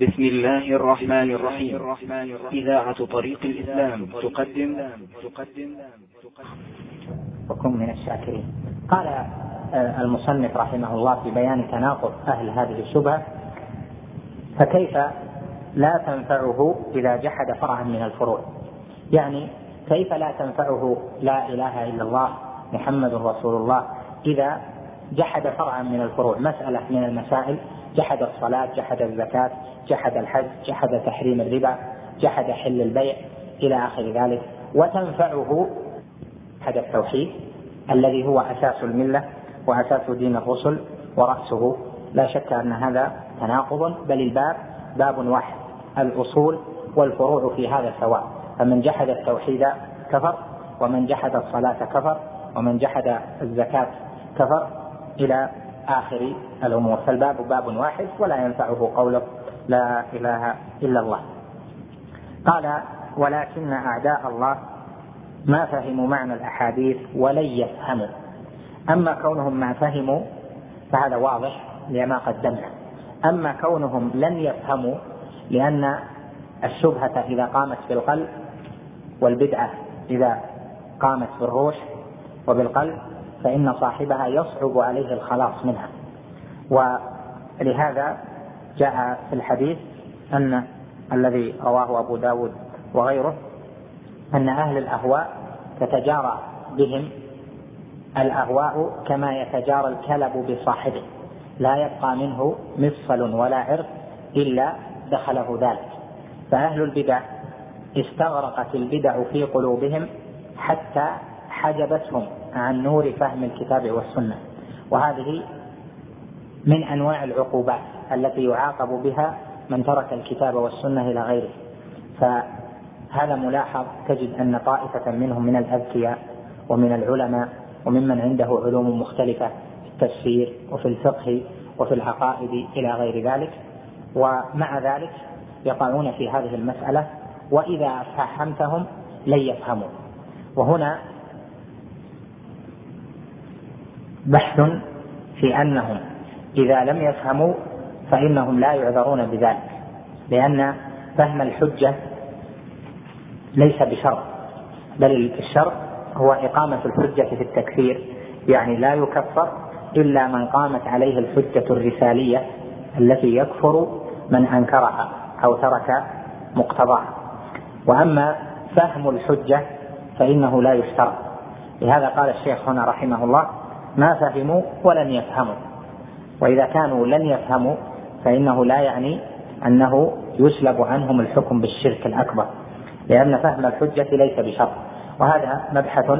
بسم الله الرحمن الرحيم. إذاعة طريق الإسلام تقدم. تقدم. وكن من الشاكرين. قال آه، المصنف رحمه الله في بيان تناقض أهل هذه الشبهة فكيف لا تنفعه إذا جحد فرعا من الفروع؟ يعني كيف لا تنفعه لا إله إلا الله محمد رسول الله إذا جحد فرعا من الفروع؟ مسألة من المسائل. جحد الصلاة جحد الزكاة جحد الحج جحد تحريم الربا جحد حل البيع إلى آخر ذلك. وتنفعه جحد التوحيد الذي هو أساس الملة وأساس دين الرسل ورأسه. لا شك أن هذا تناقض بل الباب باب واحد الأصول والفروع في هذا سواء فمن جحد التوحيد كفر ومن جحد الصلاة كفر ومن جحد الزكاة كفر إلى آخر الأمور. فالباب باب واحد ولا ينفعه قوله لا إله إلا الله. قال ولكن أعداء الله ما فهموا معنى الأحاديث ولن يفهموا. أما كونهم ما فهموا فهذا واضح لما قدمنا. أما كونهم لن يفهموا لأن الشبهة إذا قامت بالقلب والبدعة إذا قامت بالروح وبالقلب فإن صاحبها يصعب عليه الخلاص منها. ولهذا جاء في الحديث أن الذي رواه أبو داود وغيره أن أهل الأهواء تتجارى بهم الأهواء كما يتجارى الكلب بصاحبه. لا يبقى منه مفصل ولا عرق إلا دخله ذلك. فأهل البدع استغرقت البدع في قلوبهم حتى حجبتهم عن نور فهم الكتاب والسنة. وهذه من أنواع العقوبات التي يعاقب بها من ترك الكتاب والسنة إلى غيره. فهذا ملاحظ تجد أن طائفة منهم من الأذكياء ومن العلماء وممن عنده علوم مختلفة في التفسير وفي الفقه وفي العقائد إلى غير ذلك. ومع ذلك يقعون في هذه المسألة وإذا فهمتهم لن يفهموا. وهنا بحث في أنهم إذا لم يفهموا فإنهم لا يعذرون بذلك لأن فهم الحجة ليس بشرط بل الشرط هو إقامة الحجة في التكفير يعني لا يكفر إلا من قامت عليه الحجة الرسالية التي يكفر من أنكرها أو ترك مقتضاها. وأما فهم الحجة فإنه لا يشترط. لهذا قال الشيخ هنا رحمه الله ما فهموا ولن يفهموا. وإذا كانوا لن يفهموا فإنه لا يعني أنه يسلب عنهم الحكم بالشرك الأكبر لأن فهم الحجة ليس بشرط. وهذا مبحث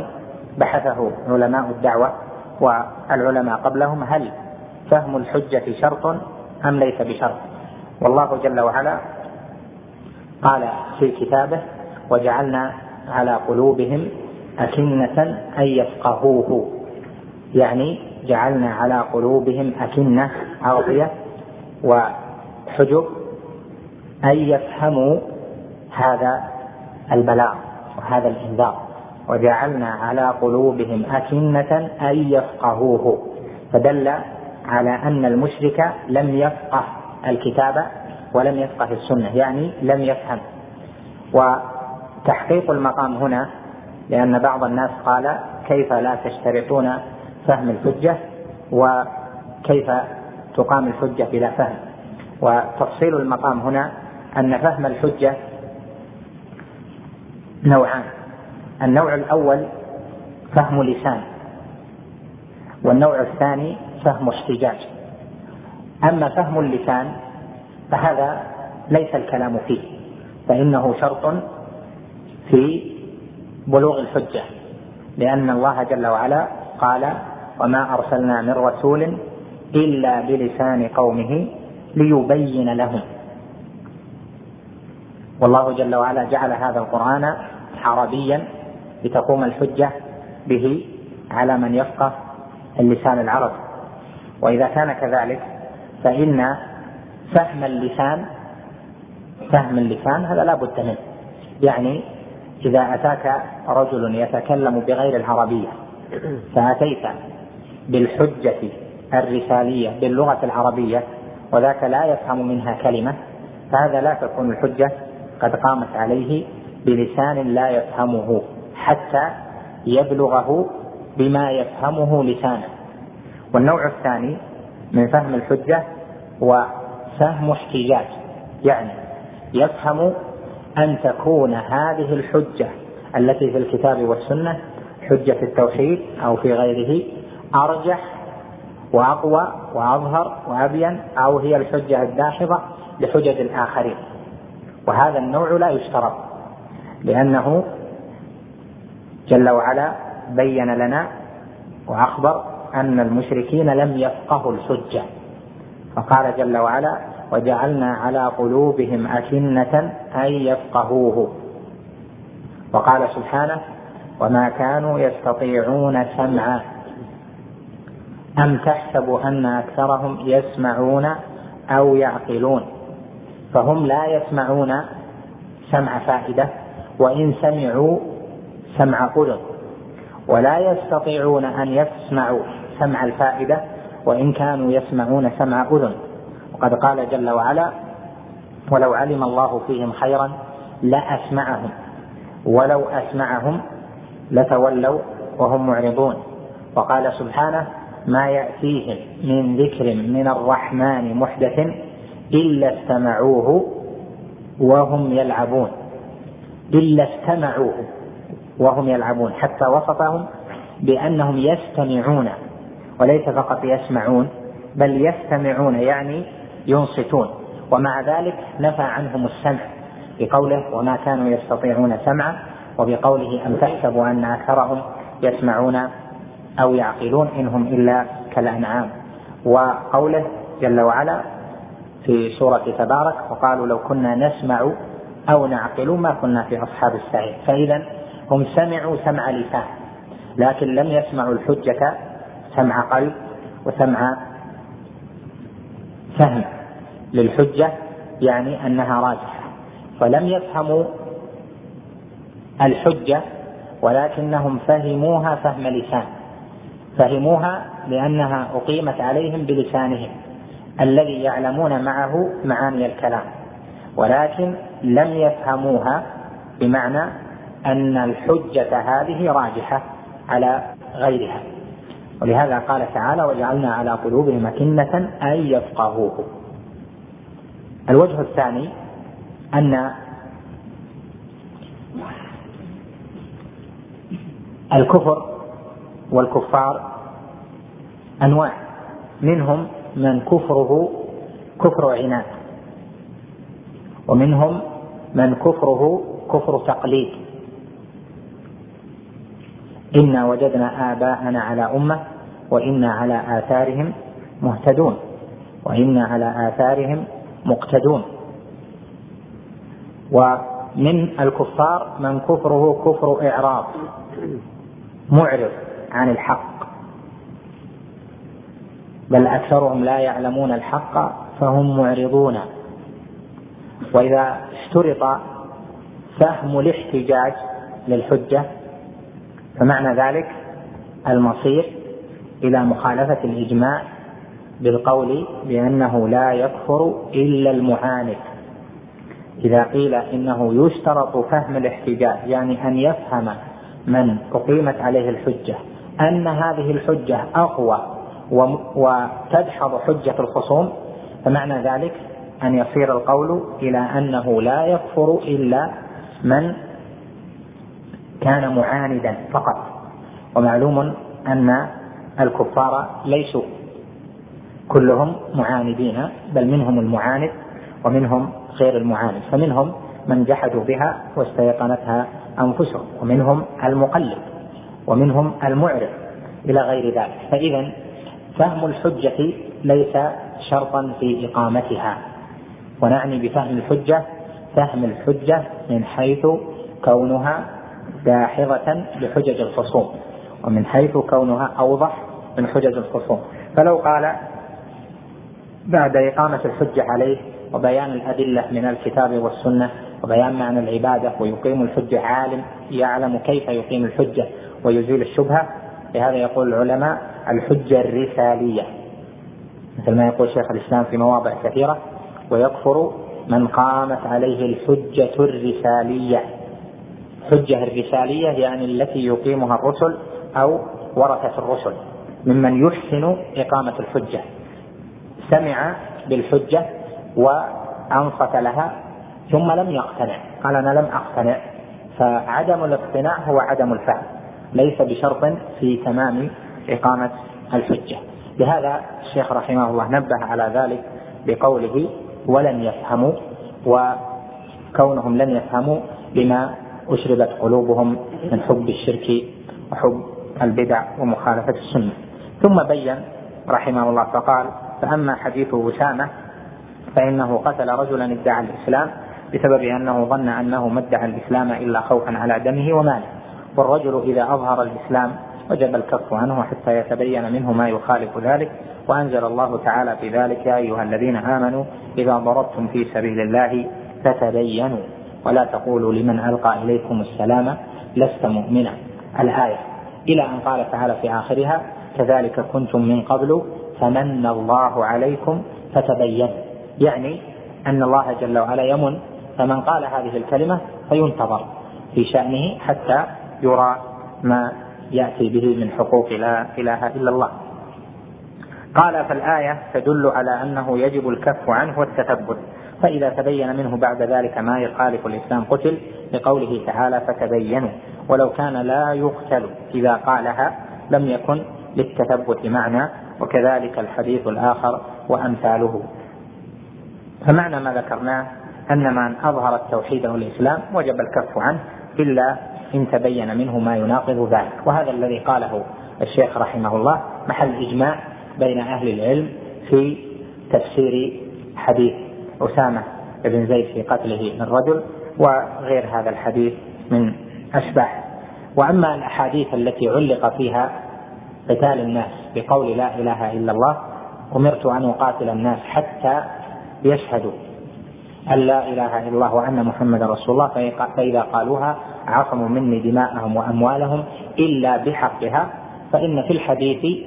بحثه علماء الدعوة والعلماء قبلهم هل فهم الحجة شرط أم ليس بشرط؟ والله جل وعلا قال في كتابه وجعلنا على قلوبهم أكنة أن يفقهوه. يعني جعلنا على قلوبهم أكنة أغطية وحجب أن يفهموا هذا البلاغ وهذا الإنذار. وجعلنا على قلوبهم أكنة أن يفقهوه. فدل على أن المشرك لم يفقه الكتاب ولم يفقه السنة يعني لم يفهم. وتحقيق المقام هنا لأن بعض الناس قال كيف لا تشترطون فهم الحجة وكيف تقام الحجة بلا فهم. وتفصيل المقام هنا أن فهم الحجة نوعان. النوع الأول فهم لسان والنوع الثاني فهم احتجاج. أما فهم اللسان فهذا ليس الكلام فيه فإنه شرط في بلوغ الحجة لأن الله جل وعلا قال وما أرسلنا من رسول إلا بلسان قومه ليبين لهم. والله جل وعلا جعل هذا القرآن عربيا لتقوم الحجة به على من يفقه اللسان العربي. وإذا كان كذلك فإن فهم اللسان فهم اللسان هذا لا بد منه. يعني إذا أتاك رجل يتكلم بغير العربية فأتيت بالحجة الرسالية باللغة العربية وذاك لا يفهم منها كلمة فهذا لا تكون الحجة قد قامت عليه بلسان لا يفهمه حتى يبلغه بما يفهمه لسانه. والنوع الثاني من فهم الحجة هو فهم احتجاج يعني يفهم أن تكون هذه الحجة التي في الكتاب والسنة حجة في التوحيد أو في غيره أرجح وأقوى وأظهر وأبين أو هي الحجة الداحضة لحجج الآخرين. وهذا النوع لا يشترط لأنه جل وعلا بين لنا وأخبر أن المشركين لم يفقهوا الحجة. فقال جل وعلا وجعلنا على قلوبهم أكنة أن يفقهوه وقال سبحانه وما كانوا يستطيعون سمعا أم تحسب أن أكثرهم يسمعون أو يعقلون؟ فهم لا يسمعون سمع فائدة وإن سمعوا سمع أذن ولا يستطيعون أن يسمعوا سمع الفائدة وإن كانوا يسمعون سمع أذن وقد قال جل وعلا ولو علم الله فيهم خيرا لأسمعهم ولو أسمعهم لتولوا وهم معرضون وقال سبحانه ما يأتيهم من ذكر من الرحمن محدث إلا استمعوه وهم يلعبون. إلا استمعوه وهم يلعبون. حتى وصفهم بأنهم يستمعون وليس فقط يسمعون بل يستمعون يعني ينصتون. ومع ذلك نفى عنهم السمع بقوله وما كانوا يستطيعون سمعا وبقوله أم تحسبوا أن أكثرهم يسمعون أو يعقلون إنهم إلا كالأنعام. وقوله جل وعلا في سورة تبارك وقالوا لو كنا نسمع أو نعقل ما كنا في أصحاب السعير. فإذا هم سمعوا سمع لسان لكن لم يسمعوا الحجة سمع قلب وسمع فهم. للحجة يعني أنها راجحة. فلم يفهموا الحجة ولكنهم فهموها فهم لسان. فهموها لأنها أقيمت عليهم بلسانهم الذي يعلمون معه معاني الكلام ولكن لم يفهموها بمعنى أن الحجة هذه راجحة على غيرها. ولهذا قال تعالى وجعلنا على قلوبهم أكنة أن يفقهوه. الوجه الثاني أن الكفر والكفار أنواع. منهم من كفره كفر عناد. ومنهم من كفره كفر تقليد. إنا وجدنا آباءنا على أمة وإنا على آثارهم مهتدون. وإنا على آثارهم مقتدون. ومن الكفار من كفره كفر إعراض. معرض عن الحق. بل أكثرهم لا يعلمون الحق فهم معرضون. وإذا اشترط فهم الاحتجاج للحجة فمعنى ذلك المصير إلى مخالفة الإجماع بالقول بأنه لا يكفر إلا المعاند. إذا قيل إنه يشترط فهم الاحتجاج يعني أن يفهم من أقيمت عليه الحجة أن هذه الحجة أقوى وتدحض حجة الخصوم فمعنى ذلك أن يصير القول إلى أنه لا يكفر إلا من كان معاندا فقط. ومعلوم أن الكفار ليسوا كلهم معاندين بل منهم المعاند ومنهم غير المعاند. فمنهم من جحدوا بها واستيقنتها أنفسهم ومنهم المقلد ومنهم المعرض إلى غير ذلك. فإذا فهم الحجة ليس شرطا في إقامتها. ونعني بفهم الحجة فهم الحجة من حيث كونها داحضة لحجج الخصوم ومن حيث كونها أوضح من حجج الخصوم. فلو قال بعد إقامة الحجة عليه وبيان الأدلة من الكتاب والسنة وبيان معنى العبادة ويقيم الحجة عالم يعلم كيف يقيم الحجة ويزيل الشبهة لهذا يقول العلماء الحجة الرسالية مثل ما يقول شيخ الإسلام في مواضع كثيرة ويكفر من قامت عليه الحجة الرسالية. حجة الرسالية يعني التي يقيمها الرسل أو ورثة الرسل ممن يحسن إقامة الحجة. سمع بالحجة وأنصت لها ثم لم يقتنع قال أنا لم أقتنع. فعدم الاقتناع هو عدم الفهم. ليس بشرط في تمام إقامة الحجة. لهذا الشيخ رحمه الله نبه على ذلك بقوله ولم يفهموا وكونهم لم يفهموا بما أشربت قلوبهم من حب الشرك وحب البدع ومخالفة السنة. ثم بين رحمه الله فقال فأما حديث أسامة فإنه قتل رجلا ادعى الإسلام بسبب أنه ظن أنه ما ادعى الإسلام إلا خوفا على دمه وماله. والرجل إذا أظهر الإسلام وجب الكف عنه حتى يتبين منه ما يخالف ذلك وأنزل الله تعالى في ذلك يا أيها الذين آمنوا إذا ضربتم في سبيل الله فتبينوا ولا تقولوا لمن ألقى إليكم السلام لست مؤمنا. الآية. إلى أن قال تعالى في آخرها كذلك كنتم من قبل فمن الله عليكم فتبينوا يعني أن الله جل وعلا يمن فمن قال هذه الكلمة فينتظر في شأنه حتى يرى ما يأتي به من حقوق لا إله إلا الله. قال فالآية تدل على أنه يجب الكف عنه والتثبت. فإذا تبين منه بعد ذلك ما يخالف الإسلام قتل لقوله تعالى فتبينوا. ولو كان لا يقتل إذا قالها لم يكن للتثبت معنى وكذلك الحديث الآخر وأمثاله. فمعنى ما ذكرناه أن من أظهر التوحيد والإسلام وجب الكف عنه إلا إن تبين منه ما يناقض ذلك. وهذا الذي قاله الشيخ رحمه الله محل إجماع بين أهل العلم في تفسير حديث أسامة بن زيد في قتله الرجل وغير هذا الحديث من أشباح. وأما الأحاديث التي علق فيها قتال الناس بقول لا إله إلا الله أمرت أن أقاتل الناس حتى يشهدوا أن لا إله إلا الله وأن محمد رسول الله فإذا قالوها عصموا مني دماءهم وأموالهم إلا بحقها فإن في الحديث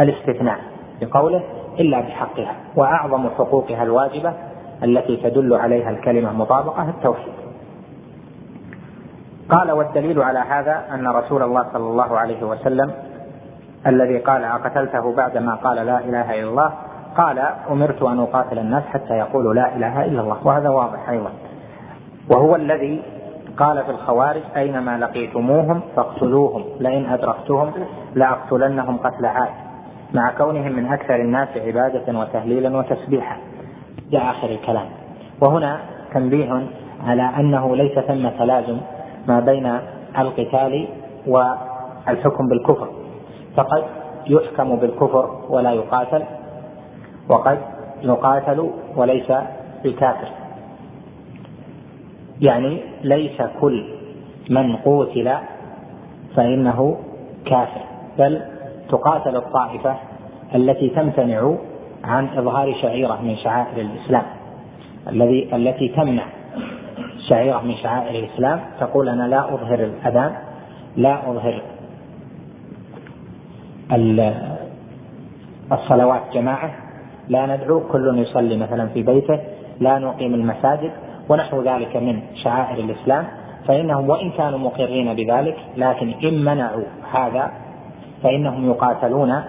الاستثناء بقوله إلا بحقها وأعظم حقوقها الواجبة التي تدل عليها الكلمة مطابقة التوحيد. قال والدليل على هذا أن رسول الله صلى الله عليه وسلم الذي قال أقتلته بعدما قال لا إله إلا الله قال أمرت أن أقاتل الناس حتى يقولوا لا إله إلا الله وهذا واضح أيضا. وهو الذي قال في الخوارج أينما لقيتموهم فاقتلوهم لئن أدركتهم لأقتلنهم قتل عاد. مع كونهم من أكثر الناس عبادة وتهليلا وتسبيحا. إلى آخر الكلام. وهنا تنبيه على أنه ليس ثم تلازم ما بين القتال والحكم بالكفر. فقد يحكم بالكفر ولا يقاتل وقد يقاتل وليس بكافر يعني ليس كل من قوتل فإنه كافر بل تقاتل الطائفة التي تمتنع عن إظهار شعيرة من شعائر الإسلام. الذي التي تمنع شعيرة من شعائر الإسلام تقول أنا لا أظهر الأذان لا أظهر الصلوات جماعة لا ندعو كل يصلي مثلا في بيته لا نقيم المساجد ونحو ذلك من شعائر الإسلام فإنهم وإن كانوا مقرين بذلك لكن إن منعوا هذا فإنهم يقاتلون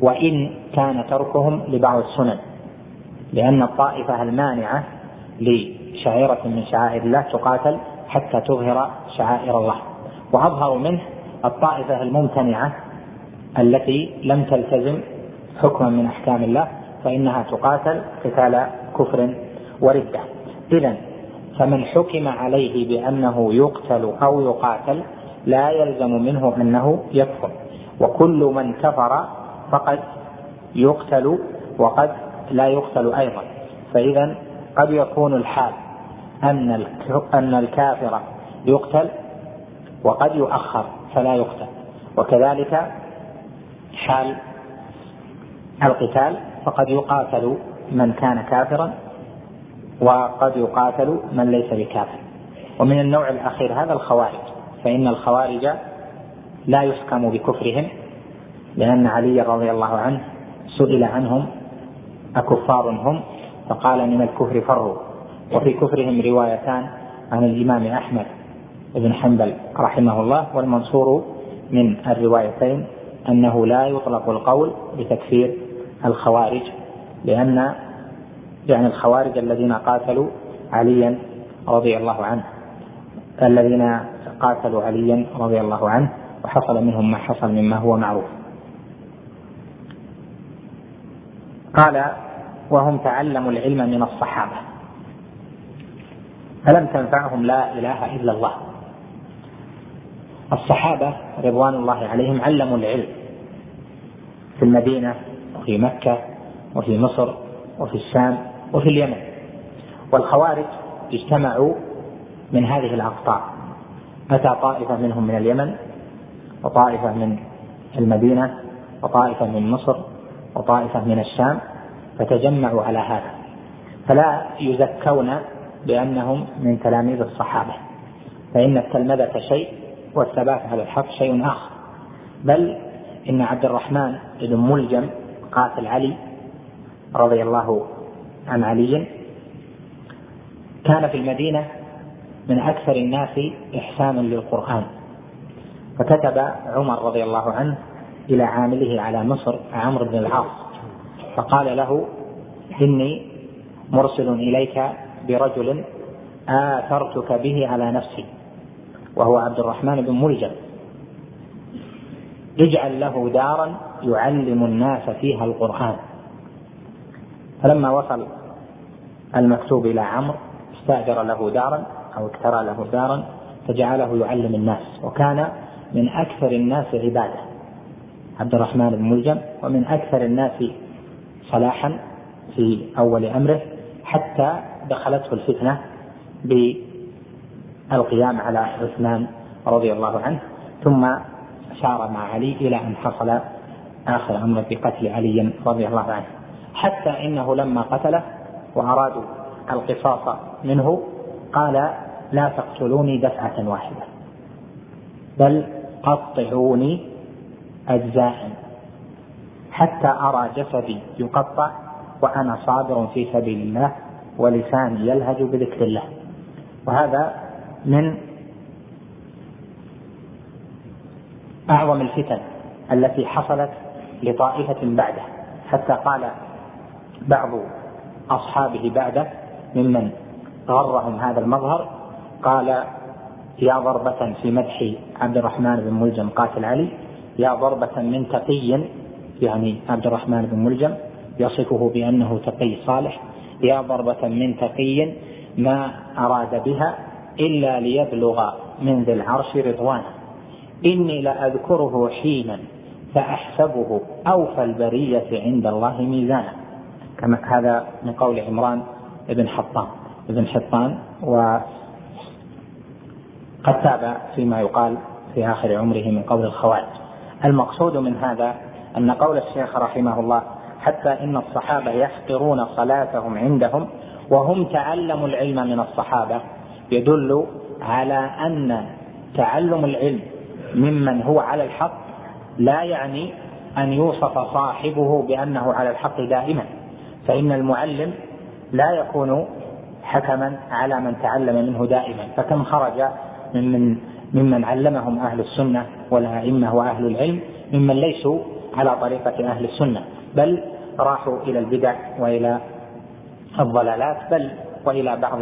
وإن كان تركهم لبعض السنن. لأن الطائفة المانعة لشعيرة من شعائر الله تقاتل حتى تظهر شعائر الله. وأظهر منه الطائفة الممتنعة التي لم تلتزم حكما من أحكام الله فإنها تقاتل قتال كفر وردة. إذا فمن حكم عليه بأنه يقتل أو يقاتل لا يلزم منه أنه يكفر. وكل من كفر فقد يقتل وقد لا يقتل أيضا. فإذا قد يكون الحال أن أن الكافر يقتل وقد يؤخر فلا يقتل. وكذلك حال القتال فقد يقاتل من كان كافرا وقد يقاتل من ليس بكافر. ومن النوع الأخير هذا الخوارج. فإن الخوارج لا يحكم بكفرهم لأن علي رضي الله عنه سئل عنهم أكفار هم؟ فقال من الكفر فروا وفي كفرهم روايتان عن الإمام أحمد بن حنبل رحمه الله والمنصور من الروايتين أنه لا يطلق القول بتكفير الخوارج لأن يعني الخوارج الذين قاتلوا عليا رضي الله عنه. الذين قاتلوا عليا رضي الله عنه وحصل منهم ما حصل مما هو معروف. قال وهم تعلموا العلم من الصحابة. فلم تنفعهم لا إله إلا الله؟ الصحابة رضوان الله عليهم علموا العلم في المدينة وفي مكة وفي مصر وفي الشام وفي اليمن. والخوارج اجتمعوا من هذه الأقطار. أتى طائفة منهم من اليمن وطائفة من المدينة وطائفة من مصر وطائفة من الشام فتجمعوا على هذا. فلا يزكون بأنهم من تلاميذ الصحابة. فإن التلمذة شيء والثبات على الحق شيء آخر. بل إن عبد الرحمن بن ملجم قاتل علي رضي الله عن علي. كان في المدينة من أكثر الناس إحسانا للقرآن. فكتب عمر رضي الله عنه إلى عامله على مصر عمرو بن العاص. فقال له إني مرسل إليك برجل آثرتك به على نفسي وهو عبد الرحمن بن ملجم اجعل له دارا يعلم الناس فيها القرآن. فلما وصل المكتوب إلى عمرو استأجر له دارا أو اكترى له دارا فجعله يعلم الناس وكان من أكثر الناس عبادة. عبد الرحمن بن ملجم ومن أكثر الناس صلاحا في أول أمره حتى دخلته الفتنة بالقيام على عثمان رضي الله عنه ثم سار مع علي إلى أن حصل آخر أمره بقتل علي رضي الله عنه. حتى إنه لما قتله وأرادوا القصاص منه قال لا تقتلوني دفعة واحدة بل قطعوني أجزاء حتى أرى جسدي يقطع وأنا صابر في سبيل الله ولساني يلهج بذكر الله. وهذا من أعظم الفتن التي حصلت لطائفة بعده. حتى قال بعض أصحابه بعده ممن غرهم هذا المظهر. قال يا ضربة في مدح عبد الرحمن بن ملجم قاتل علي. يا ضربة من تقي يعني عبد الرحمن بن ملجم يصفه بأنه تقي صالح. يا ضربة من تقي ما أراد بها إلا ليبلغ من ذي العرش رضوانه. إني لأذكره حينا فأحسبه أوفى البرية عند الله ميزانا كما هذا من قول عمران بن حطان بن حطان وقد تاب فيما يقال في آخر عمره من قول الخوارج. المقصود من هذا أن قول الشيخ رحمه الله حتى إن الصحابة يحقرون صلاتهم عندهم وهم تعلموا العلم من الصحابة يدل على أن تعلم العلم ممن هو على الحق لا يعني أن يوصف صاحبه بأنه على الحق دائما. فإن المعلم لا يكون حكما على من تعلم منه دائما فكم خرج ممن ممن علمهم أهل السنة والأئمة وأهل العلم ممن ليسوا على طريقة أهل السنة بل راحوا إلى البدع وإلى الضلالات بل وإلى بعض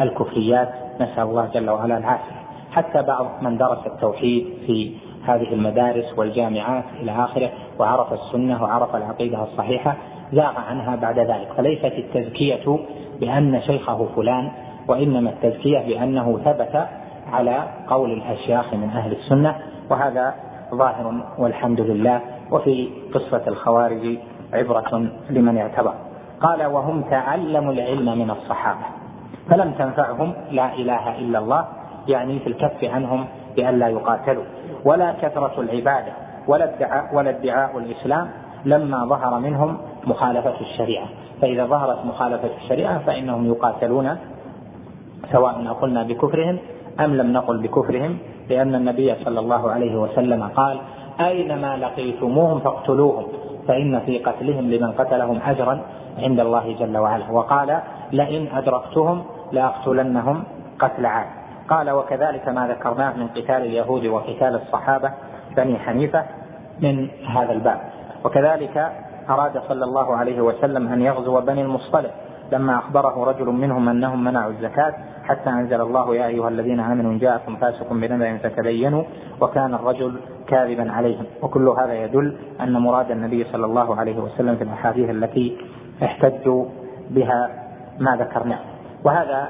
الكفريات. نسأل الله جل وعلا العافية. حتى بعض من درس التوحيد في هذه المدارس والجامعات إلى آخره وعرف السنة وعرف العقيدة الصحيحة. زاغ عنها بعد ذلك. فليست التزكية بأن شيخه فلان وإنما التزكية بأنه ثبت على قول الأشياخ من أهل السنة وهذا ظاهر والحمد لله. وفي قصة الخوارج عبرة لمن اعتبر. قال وهم تعلموا العلم من الصحابة فلم تنفعهم لا إله إلا الله يعني في الكف عنهم بألا يقاتلوا. ولا كثرة العبادة ولا ادعاء ولا ادعاء الإسلام لما ظهر منهم مخالفة الشريعة. فإذا ظهرت مخالفة الشريعة فإنهم يقاتلون سواء قلنا بكفرهم أم لم نقل بكفرهم لأن النبي صلى الله عليه وسلم قال أينما لقيتموهم فاقتلوهم فإن في قتلهم لمن قتلهم أجرا عند الله جل وعلا. وقال لئن أدركتهم لأقتلنهم قتل عاد. قال وكذلك ما ذكرناه من قتال اليهود وقتال الصحابة بني حنيفة من هذا الباب. وكذلك أراد صلى الله عليه وسلم أن يغزو بني المصطلق لما أخبره رجل منهم أنهم منعوا الزكاة حتى أنزل الله يا أيها الذين آمنوا إن جاءكم فاسق بنبأ فتبينوا وكان الرجل كاذبا عليهم. وكل هذا يدل أن مراد النبي صلى الله عليه وسلم في الأحاديث التي احتجوا بها ما ذكرناه وهذا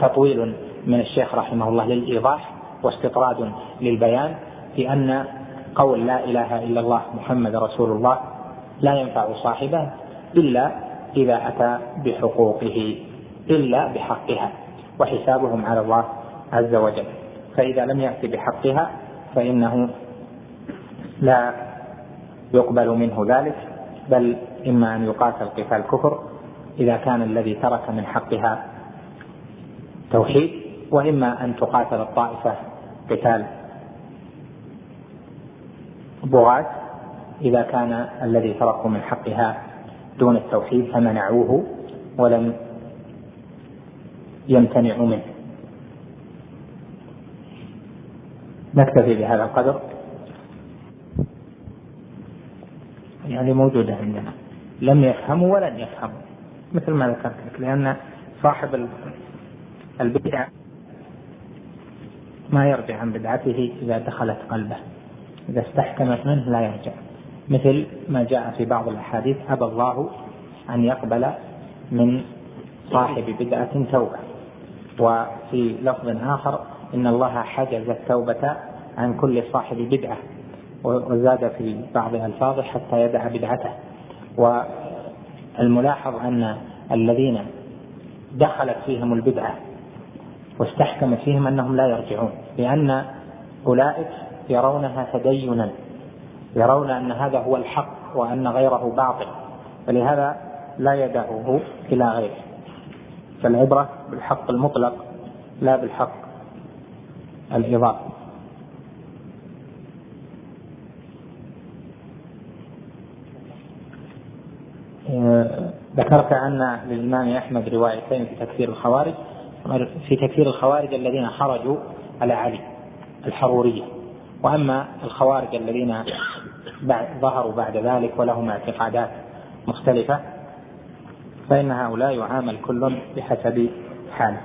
تطويل من الشيخ رحمه الله للإيضاح واستطراد للبيان في أن قول لا إله إلا الله محمد رسول الله لا ينفع صاحبه إلا إذا أتى بحقوقه إلا بحقها وحسابهم على الله عز وجل. فإذا لم يأتي بحقها فإنه لا يقبل منه ذلك بل إما أن يقاتل قتال كفر إذا كان الذي ترك من حقها توحيد وإما أن تقاتل الطائفة قتال بغاة إذا كان الذي تركوا من حقها دون التوحيد فمنعوه ولم يمتنعوا منه. نكتفي بهذا القدر. يعني موجودة عندنا. لم يفهموا ولن يفهموا. مثل ما ذكرت لك لأن صاحب البدعة ما يرجع عن بدعته إذا دخلت قلبه. إذا استحكمت منه لا يرجع. مثل ما جاء في بعض الأحاديث أبى الله أن يقبل من صاحب بدعة توبة. وفي لفظ آخر إن الله حجز التوبة عن كل صاحب بدعة وزاد في بعض ألفاظه حتى يدع بدعته. والملاحظ أن الذين دخلت فيهم البدعة واستحكمت فيهم أنهم لا يرجعون لأن أولئك يرونها تدينا. يرون أن هذا هو الحق وأن غيره باطل فلهذا لا يدعه إلى غيره. فالعبرة بالحق المطلق لا بالحق الإضافي ذكرت أن للإمام أحمد روايتين في تكفير الخوارج في تكفير الخوارج الذين خرجوا على علي الحرورية. وأما الخوارج الذين ظهروا بعد ذلك ولهم اعتقادات مختلفة فإن هؤلاء يعامل كل بحسب حاله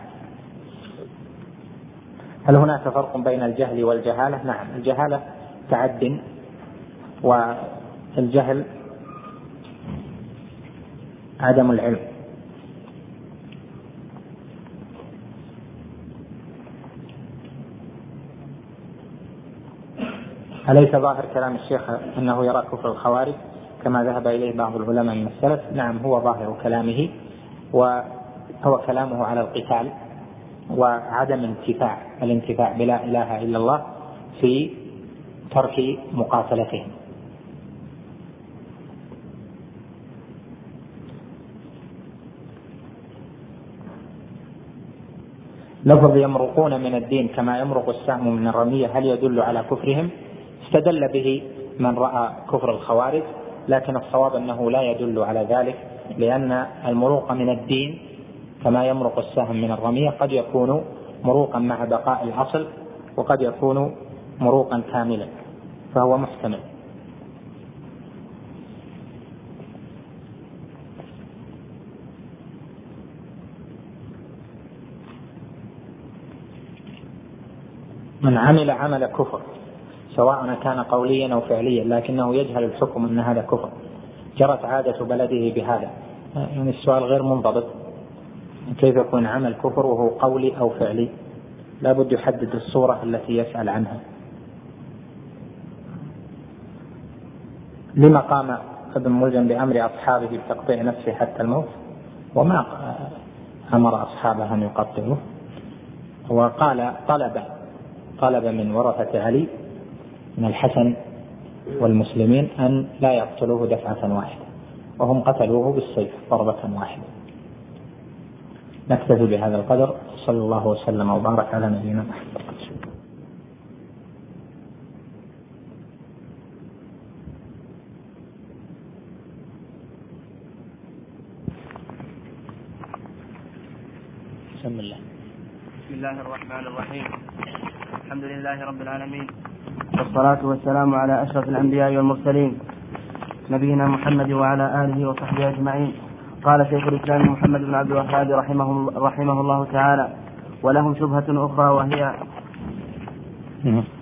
هل هناك فرق بين الجهل والجهالة؟ نعم الجهالة تعد والجهل عدم العلم أليس ظاهر كلام الشيخ أنه يرى كفر الخوارج كما ذهب إليه بعض العلماء من السلف؟ نعم هو ظاهر كلامه وهو كلامه على القتال وعدم انتفاع الانتفاع بلا إله إلا الله في ترك مقاتلتهم لفظ يمرقون من الدين كما يمرق السهم من الرمية هل يدل على كفرهم؟ استدل به من رأى كفر الخوارج لكن الصواب أنه لا يدل على ذلك لأن المروق من الدين كما يمرق السهم من الرمية قد يكون مروقا مع بقاء الأصل وقد يكون مروقا كاملا فهو محتمل. من عمل عمل كفر سواء كان قوليا أو فعليا لكنه يجهل الحكم أن هذا كفر. جرت عادة بلده بهذا. يعني السؤال غير منضبط. كيف يكون عمل كفر وهو قولي أو فعلي؟ لابد يحدد الصورة التي يسأل عنها. لما قام ابن ملجم بأمر أصحابه بتقطيع نفسه حتى الموت؟ وما أمر أصحابه أن يقطعوه؟ وقال طلب طلب من ورثة علي من الحسن والمسلمين أن لا يقتلوه دفعة واحدة وهم قتلوه بالسيف ضربة واحدة. نكتفي بهذا القدر صلى الله وسلم وبارك على نبينا محمد. بسم الله بسم الله الرحمن الرحيم. الحمد لله رب العالمين. والصلاة والسلام على أشرف الأنبياء والمرسلين نبينا محمد وعلى آله وصحبه أجمعين قال شيخ الإسلام محمد بن عبد الوهاب رحمه, رحمه الله تعالى ولهم شبهة أخرى وهي.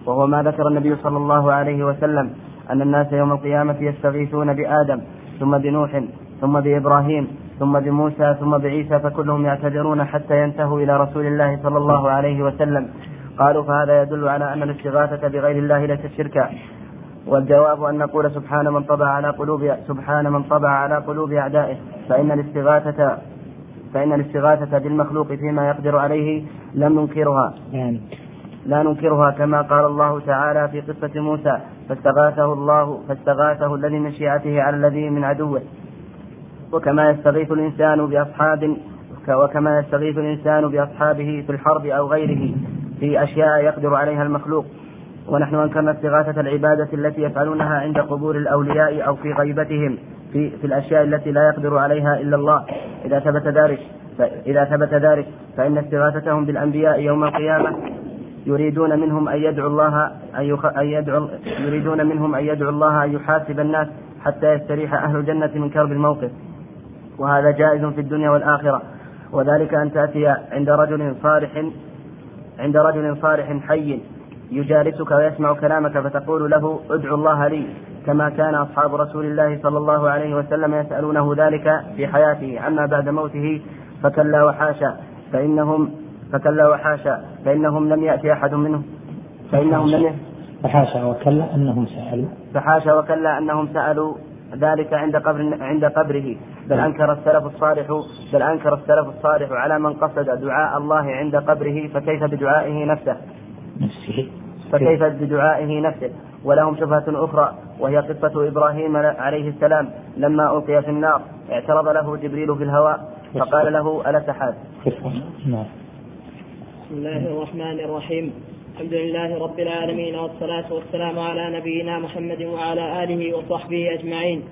وهو ما ذكر النبي صلى الله عليه وسلم أن الناس يوم القيامة يستغيثون بآدم ثم بنوح ثم بإبراهيم ثم بموسى ثم بعيسى فكلهم يعتذرون حتى ينتهوا إلى رسول الله صلى الله عليه وسلم قالوا فهذا يدل على أن الاستغاثة بغير الله ليست شركا. والجواب أن نقول سبحان من طبع على قلوب سبحان من طبع على قلوب أعدائه. فإن الاستغاثة فإن الاستغاثة بالمخلوق فيما يقدر عليه لم ننكرها. يعني لا ننكرها كما قال الله تعالى في قصة موسى فاستغاثه الله فاستغاثه الذي من شيعته على الذي من عدوه. وكما يستغيث الإنسان بأصحاب وكما يستغيث الإنسان بأصحابه في الحرب أو غيره. في أشياء يقدر عليها المخلوق ونحن أنكرنا استغاثة العبادة التي يفعلونها عند قبور الأولياء أو في غيبتهم في, في الأشياء التي لا يقدر عليها إلا الله. إذا ثبت ذلك إذا ثبت ذلك فإن استغاثتهم بالأنبياء يوم القيامة يريدون منهم أن يدعو الله أن, يخ... أن يدعو يريدون منهم أن يدعو الله أن يحاسب الناس حتى يستريح أهل الجنة من كرب الموقف. وهذا جائز في الدنيا والآخرة. وذلك أن تأتي عند رجل صالح عند رجل صالح حي يجالسك ويسمع كلامك فتقول له ادعو الله لي كما كان أصحاب رسول الله صلى الله عليه وسلم يسألونه ذلك في حياته أما بعد موته فكلا وحاشا فإنهم فكلا وحاشا فإنهم لم يأتي أحد منهم. فإنهم لم فحاشا وكلا أنهم سألوا. فحاشا وكلا أنهم سألوا ذلك عند قبر عند قبره. بل أنكر السلف الصالح بل أنكر السلف الصالح على من قصد دعاء الله عند قبره فكيف بدعائه نفسه؟ فكيف بدعائه نفسه؟ ولهم شبهة أخرى وهي قصة إبراهيم عليه السلام لما ألقي في النار اعترض له جبريل في الهواء فقال له ألا تحاد؟ بسم الله الرحمن الرحيم. الحمد لله رب العالمين والصلاة والسلام على نبينا محمد وعلى آله وصحبه أجمعين.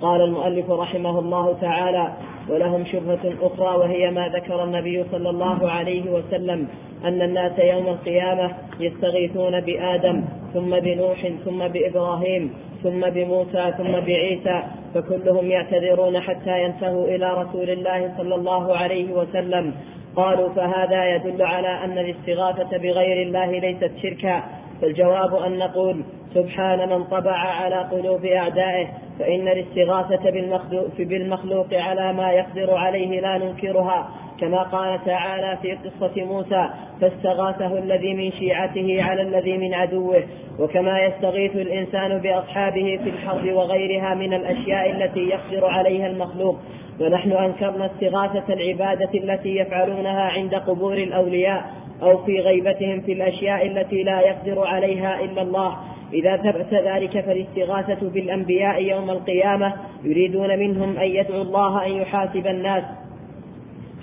قال المؤلف رحمه الله تعالى ولهم شبهة أخرى وهي ما ذكر النبي صلى الله عليه وسلم أن الناس يوم القيامة يستغيثون بآدم ثم بنوح ثم بإبراهيم ثم بموسى ثم بعيسى فكلهم يعتذرون حتى ينتهوا إلى رسول الله صلى الله عليه وسلم. قالوا فهذا يدل على أن الاستغاثة بغير الله ليست شركا. فالجواب أن نقول سبحان من طبع على قلوب أعدائه فإن الاستغاثة بالمخلوق, بالمخلوق على ما يقدر عليه لا ننكرها. كما قال تعالى في قصة موسى فاستغاثه الذي من شيعته على الذي من عدوه وكما يستغيث الإنسان بأصحابه في الحرب وغيرها من الأشياء التي يقدر عليها المخلوق. ونحن أنكرنا استغاثة العبادة التي يفعلونها عند قبور الأولياء أو في غيبتهم في الأشياء التي لا يقدر عليها إلا الله. إذا ثبت ذلك فالاستغاثة بالأنبياء يوم القيامة يريدون منهم أن يدعوا الله أن يحاسب الناس.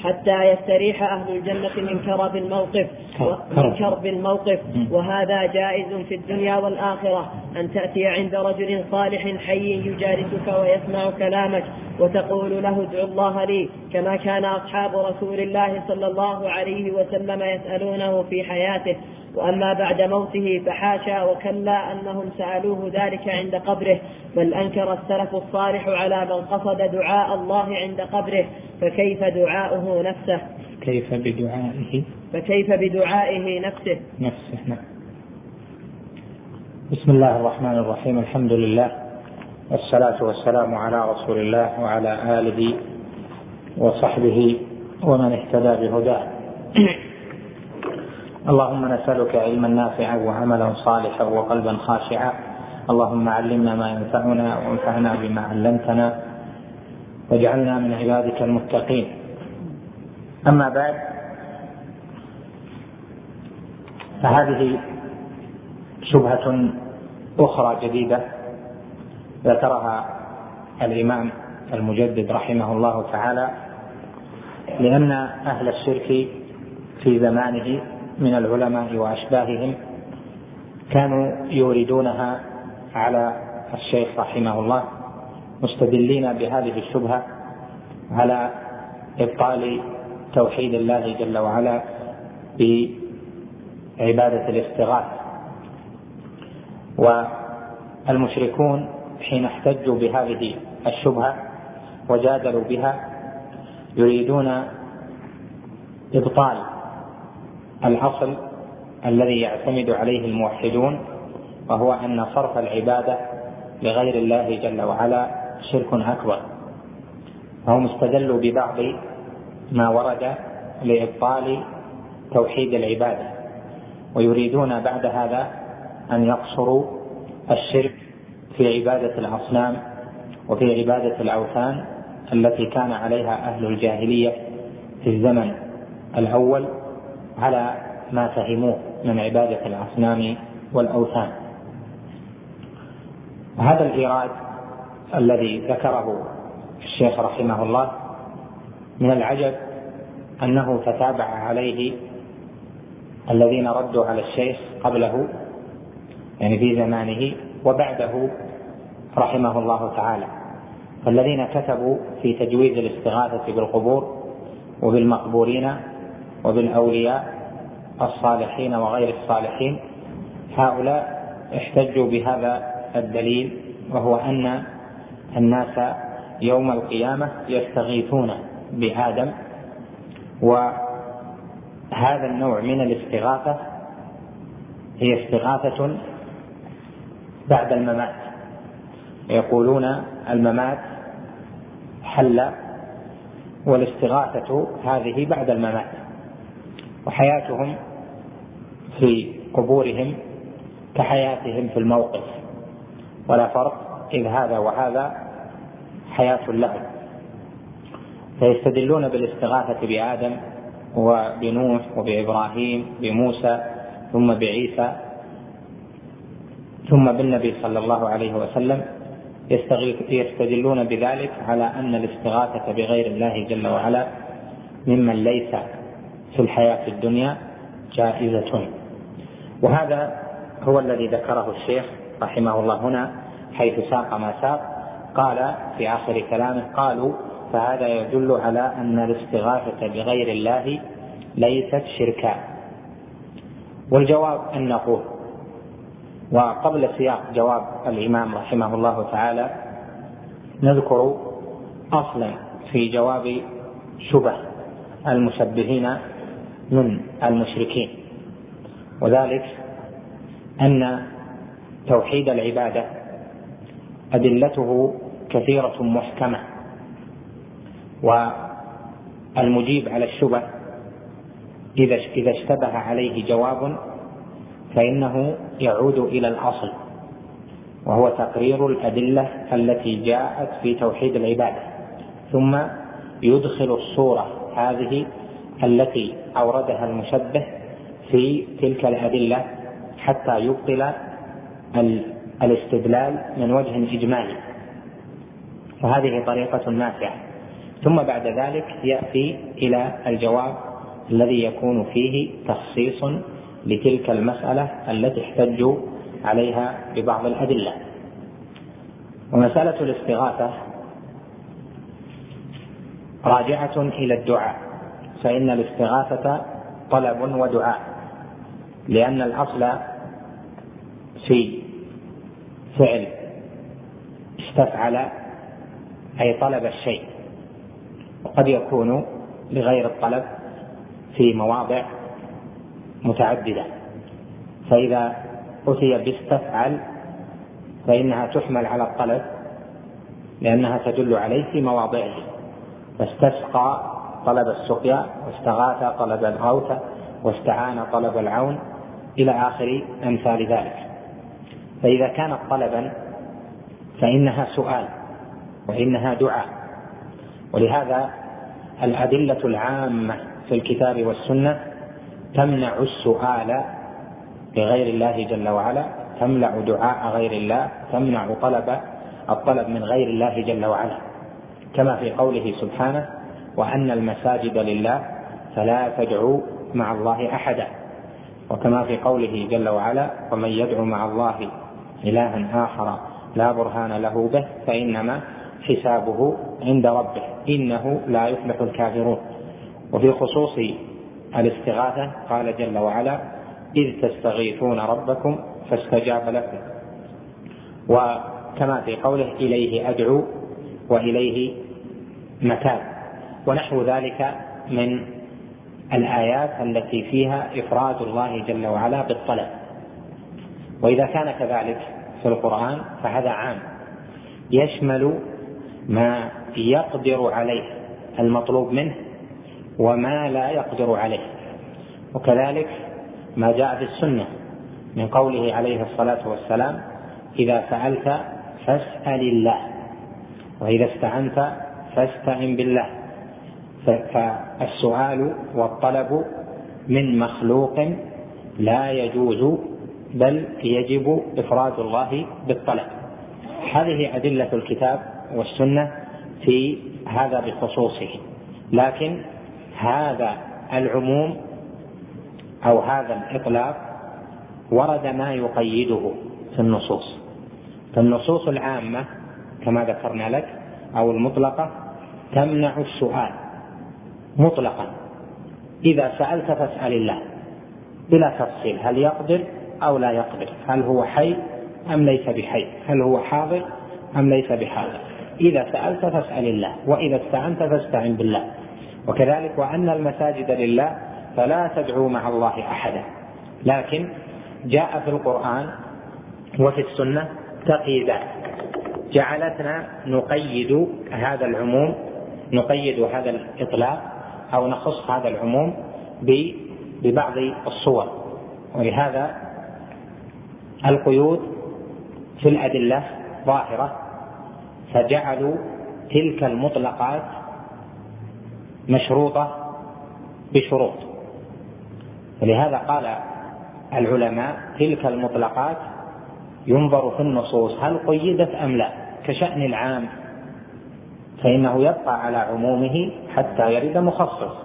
حتى يستريح أهل الجنة من كرب الموقف من كرب. الموقف. وهذا جائز في الدنيا والآخرة. أن تأتي عند رجل صالح حي يجالسك ويسمع كلامك وتقول له ادعو الله لي. كما كان أصحاب رسول الله صلى الله عليه وسلم يسألونه في حياته. وأما بعد موته فحاشا وكلا أنهم سألوه ذلك عند قبره بل أنكر السلف الصالح على من قصد دعاء الله عند قبره فكيف دعاؤه نفسه؟ كيف بدعائه؟ فكيف بدعائه نفسه؟ نفسه نعم. بسم الله الرحمن الرحيم الحمد لله والصلاة والسلام على رسول الله وعلى آله وصحبه ومن اهتدى بهداه. اللهم نسألك علما نافعا وعملا صالحا وقلبا خاشعا. اللهم علمنا ما ينفعنا وانفعنا بما علمتنا واجعلنا من عبادك المتقين. أما بعد فهذه شبهة أخرى جديدة ذكرها الإمام المجدد رحمه الله تعالى لأن أهل الشرك في زمانه من العلماء وأشباههم كانوا يوردونها على الشيخ رحمه الله مستدلين بهذه الشبهة على إبطال توحيد الله جل وعلا بعبادة الاستغاثة. والمشركون حين احتجوا بهذه الشبهة وجادلوا بها يريدون إبطال الأصل الذي يعتمد عليه الموحدون وهو أن صرف العبادة لغير الله جل وعلا شرك أكبر. فهم استدلوا ببعض ما ورد لإبطال توحيد العبادة ويريدون بعد هذا أن يقصروا الشرك في عبادة الأصنام وفي عبادة الأوثان التي كان عليها أهل الجاهلية في الزمن الأول. على ما فهموه من عبادة الأصنام والأوثان. هذا الإيراد الذي ذكره الشيخ رحمه الله من العجب أنه تتابع عليه الذين ردوا على الشيخ قبله يعني في زمانه وبعده رحمه الله تعالى. فالذين كتبوا في تجويز الاستغاثة بالقبور وبالمقبورين وبالأولياء الصالحين وغير الصالحين. هؤلاء احتجوا بهذا الدليل وهو أن الناس يوم القيامة يستغيثون بآدم وهذا النوع من الاستغاثة هي استغاثة بعد الممات. يقولون الممات حل والاستغاثة هذه بعد الممات. وحياتهم في قبورهم كحياتهم في الموقف. ولا فرق إذ هذا وهذا حياة لهم. فيستدلون بالاستغاثة بآدم وبنوح وبإبراهيم بموسى ثم بعيسى ثم بالنبي صلى الله عليه وسلم. يستدلون بذلك على أن الاستغاثة بغير الله جل وعلا ممن ليس في الحياة الدنيا جائزة وهذا هو الذي ذكره الشيخ رحمه الله هنا حيث ساق ما ساق. قال في آخر كلامه قالوا فهذا يدل على أن الاستغاثة بغير الله ليست شركا والجواب أن نقول وقبل سياق جواب الإمام رحمه الله تعالى نذكر أصلا في جواب شبه المشبهين من المشركين. وذلك أن توحيد العبادة أدلته كثيرة محكمة والمجيب على الشبه إذا إذا اشتبه عليه جواب فإنه يعود إلى الأصل وهو تقرير الأدلة التي جاءت في توحيد العبادة ثم يدخل الصورة هذه التي أوردها المشبه في تلك الأدلة حتى يبطل الاستدلال من وجه إجمالي. وهذه طريقة نافعة. ثم بعد ذلك يأتي إلى الجواب الذي يكون فيه تخصيص لتلك المسألة التي احتجوا عليها ببعض الأدلة. ومسألة الاستغاثة راجعة إلى الدعاء. فإن الاستغاثة طلب ودعاء لأن الأصل في فعل استفعل أي طلب الشيء وقد يكون لغير الطلب في مواضع متعددة. فإذا أتي باستفعل فإنها تحمل على الطلب لأنها تدل عليه في مواضعه فاستسقى طلب السقيا واستغاث طلب الغوث واستعان طلب العون إلى آخر أمثال ذلك. فإذا كانت طلبا فإنها سؤال وإنها دعاء. ولهذا الأدلة العامة في الكتاب والسنة تمنع السؤال لغير الله جل وعلا تمنع دعاء غير الله تمنع طلب الطلب من غير الله جل وعلا. كما في قوله سبحانه وأن المساجد لله فلا تدعوا مع الله أحدا. وكما في قوله جل وعلا ومن يدعو مع الله إلها آخر لا برهان له به فإنما حسابه عند ربه إنه لا يفلح الكافرون. وفي خصوص الاستغاثة قال جل وعلا إذ تستغيثون ربكم فاستجاب لكم. وكما في قوله إليه أدعو وإليه متاب ونحو ذلك من الآيات التي فيها إفراد الله جل وعلا بالطلب. وإذا كان كذلك في القرآن فهذا عام. يشمل ما يقدر عليه المطلوب منه وما لا يقدر عليه. وكذلك ما جاء في السنة من قوله عليه الصلاة والسلام إذا سالت فاسأل الله وإذا استعنت فاستعن بالله. فالسؤال والطلب من مخلوق لا يجوز بل يجب إفراد الله بالطلب. هذه أدلة الكتاب والسنة في هذا بخصوصه. لكن هذا العموم أو هذا الإطلاق ورد ما يقيده في النصوص. فالنصوص العامة كما ذكرنا لك أو المطلقة تمنع السؤال. مطلقا. إذا سألت فاسأل الله. بلا تفصيل. هل يقدر أو لا يقدر؟ هل هو حي أم ليس بحي؟ هل هو حاضر أم ليس بحاضر؟ إذا سألت فاسأل الله. وإذا استعنت فاستعن بالله. وكذلك وأن المساجد لله فلا تدعوا مع الله أحدا. لكن جاء في القرآن وفي السنة تقييدات جعلتنا نقيد هذا العموم نقيد هذا الإطلاق أو نخص هذا العموم ببعض الصور. ولهذا القيود في الأدلة ظاهرة. فجعلوا تلك المطلقات مشروطة بشروط. ولهذا قال العلماء تلك المطلقات ينظر في النصوص هل قيدت أم لا؟ كشأن العام. فإنه يبقى على عمومه حتى يرد مخصص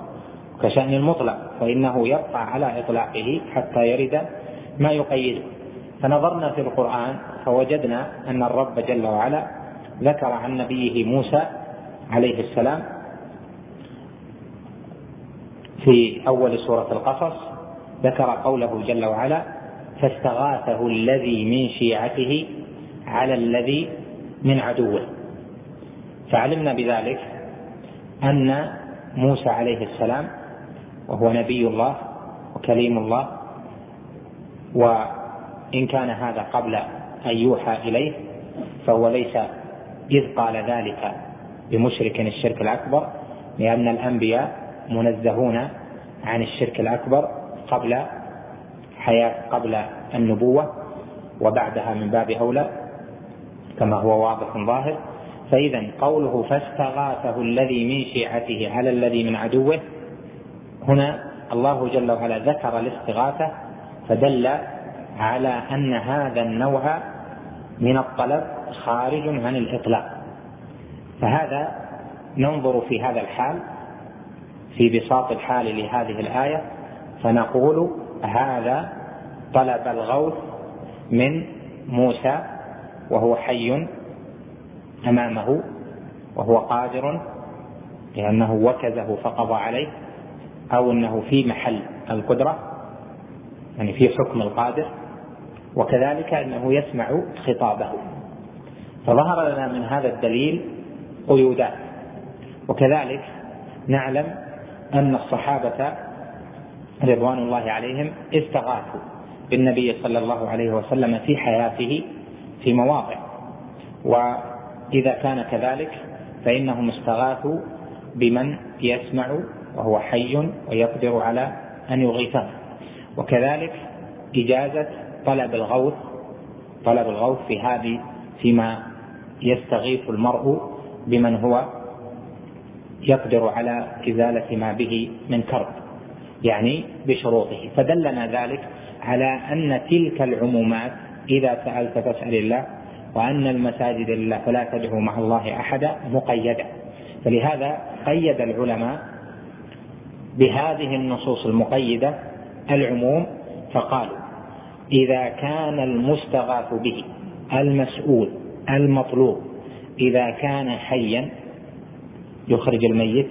كشأن المطلق فإنه يبقى على إطلاقه حتى يرد ما يقيده فنظرنا في القرآن فوجدنا أن الرب جل وعلا ذكر عن نبيه موسى عليه السلام في أول سورة القصص ذكر قوله جل وعلا فاستغاثه الذي من شيعته على الذي من عدوه فعلمنا بذلك أن موسى عليه السلام وهو نبي الله وكليم الله وإن كان هذا قبل أن يوحى إليه فهو ليس إذ قال ذلك بمشرك الشرك الأكبر لأن الأنبياء منزهون عن الشرك الأكبر قبل حياة قبل النبوة وبعدها من باب أولى كما هو واضح ظاهر. فإذا قوله فاستغاثه الذي من شيعته على الذي من عدوه هنا الله جل وعلا ذكر الاستغاثة فدل على أن هذا النوع من الطلب خارج عن الإطلاق. فهذا ننظر في هذا الحال في بساط الحال لهذه الآية فنقول هذا طلب الغوث من موسى وهو حي أمامه وهو قادر لأنه وكزه فقضى عليه أو أنه في محل القدرة يعني في حكم القادر وكذلك أنه يسمع خطابه. فظهر لنا من هذا الدليل قيودات وكذلك نعلم أن الصحابة رضوان الله عليهم استغاثوا بالنبي صلى الله عليه وسلم في حياته في مواضع. وإذا كان كذلك فإنهم استغاثوا بمن يسمع وهو حي ويقدر على أن يغيثه. وكذلك إجازة طلب الغوث طلب الغوث في هذه فيما يستغيث المرء بمن هو يقدر على إزالة ما به من كرب يعني بشروطه. فدلنا ذلك على أن تلك العمومات إذا سألت فاسأل الله وأن المساجد لله فلا تدعوا مع الله أحدا مقيدة فلهذا قيد العلماء بهذه النصوص المقيدة العموم فقالوا إذا كان المستغاث به المسؤول المطلوب إذا كان حيا يخرج الميت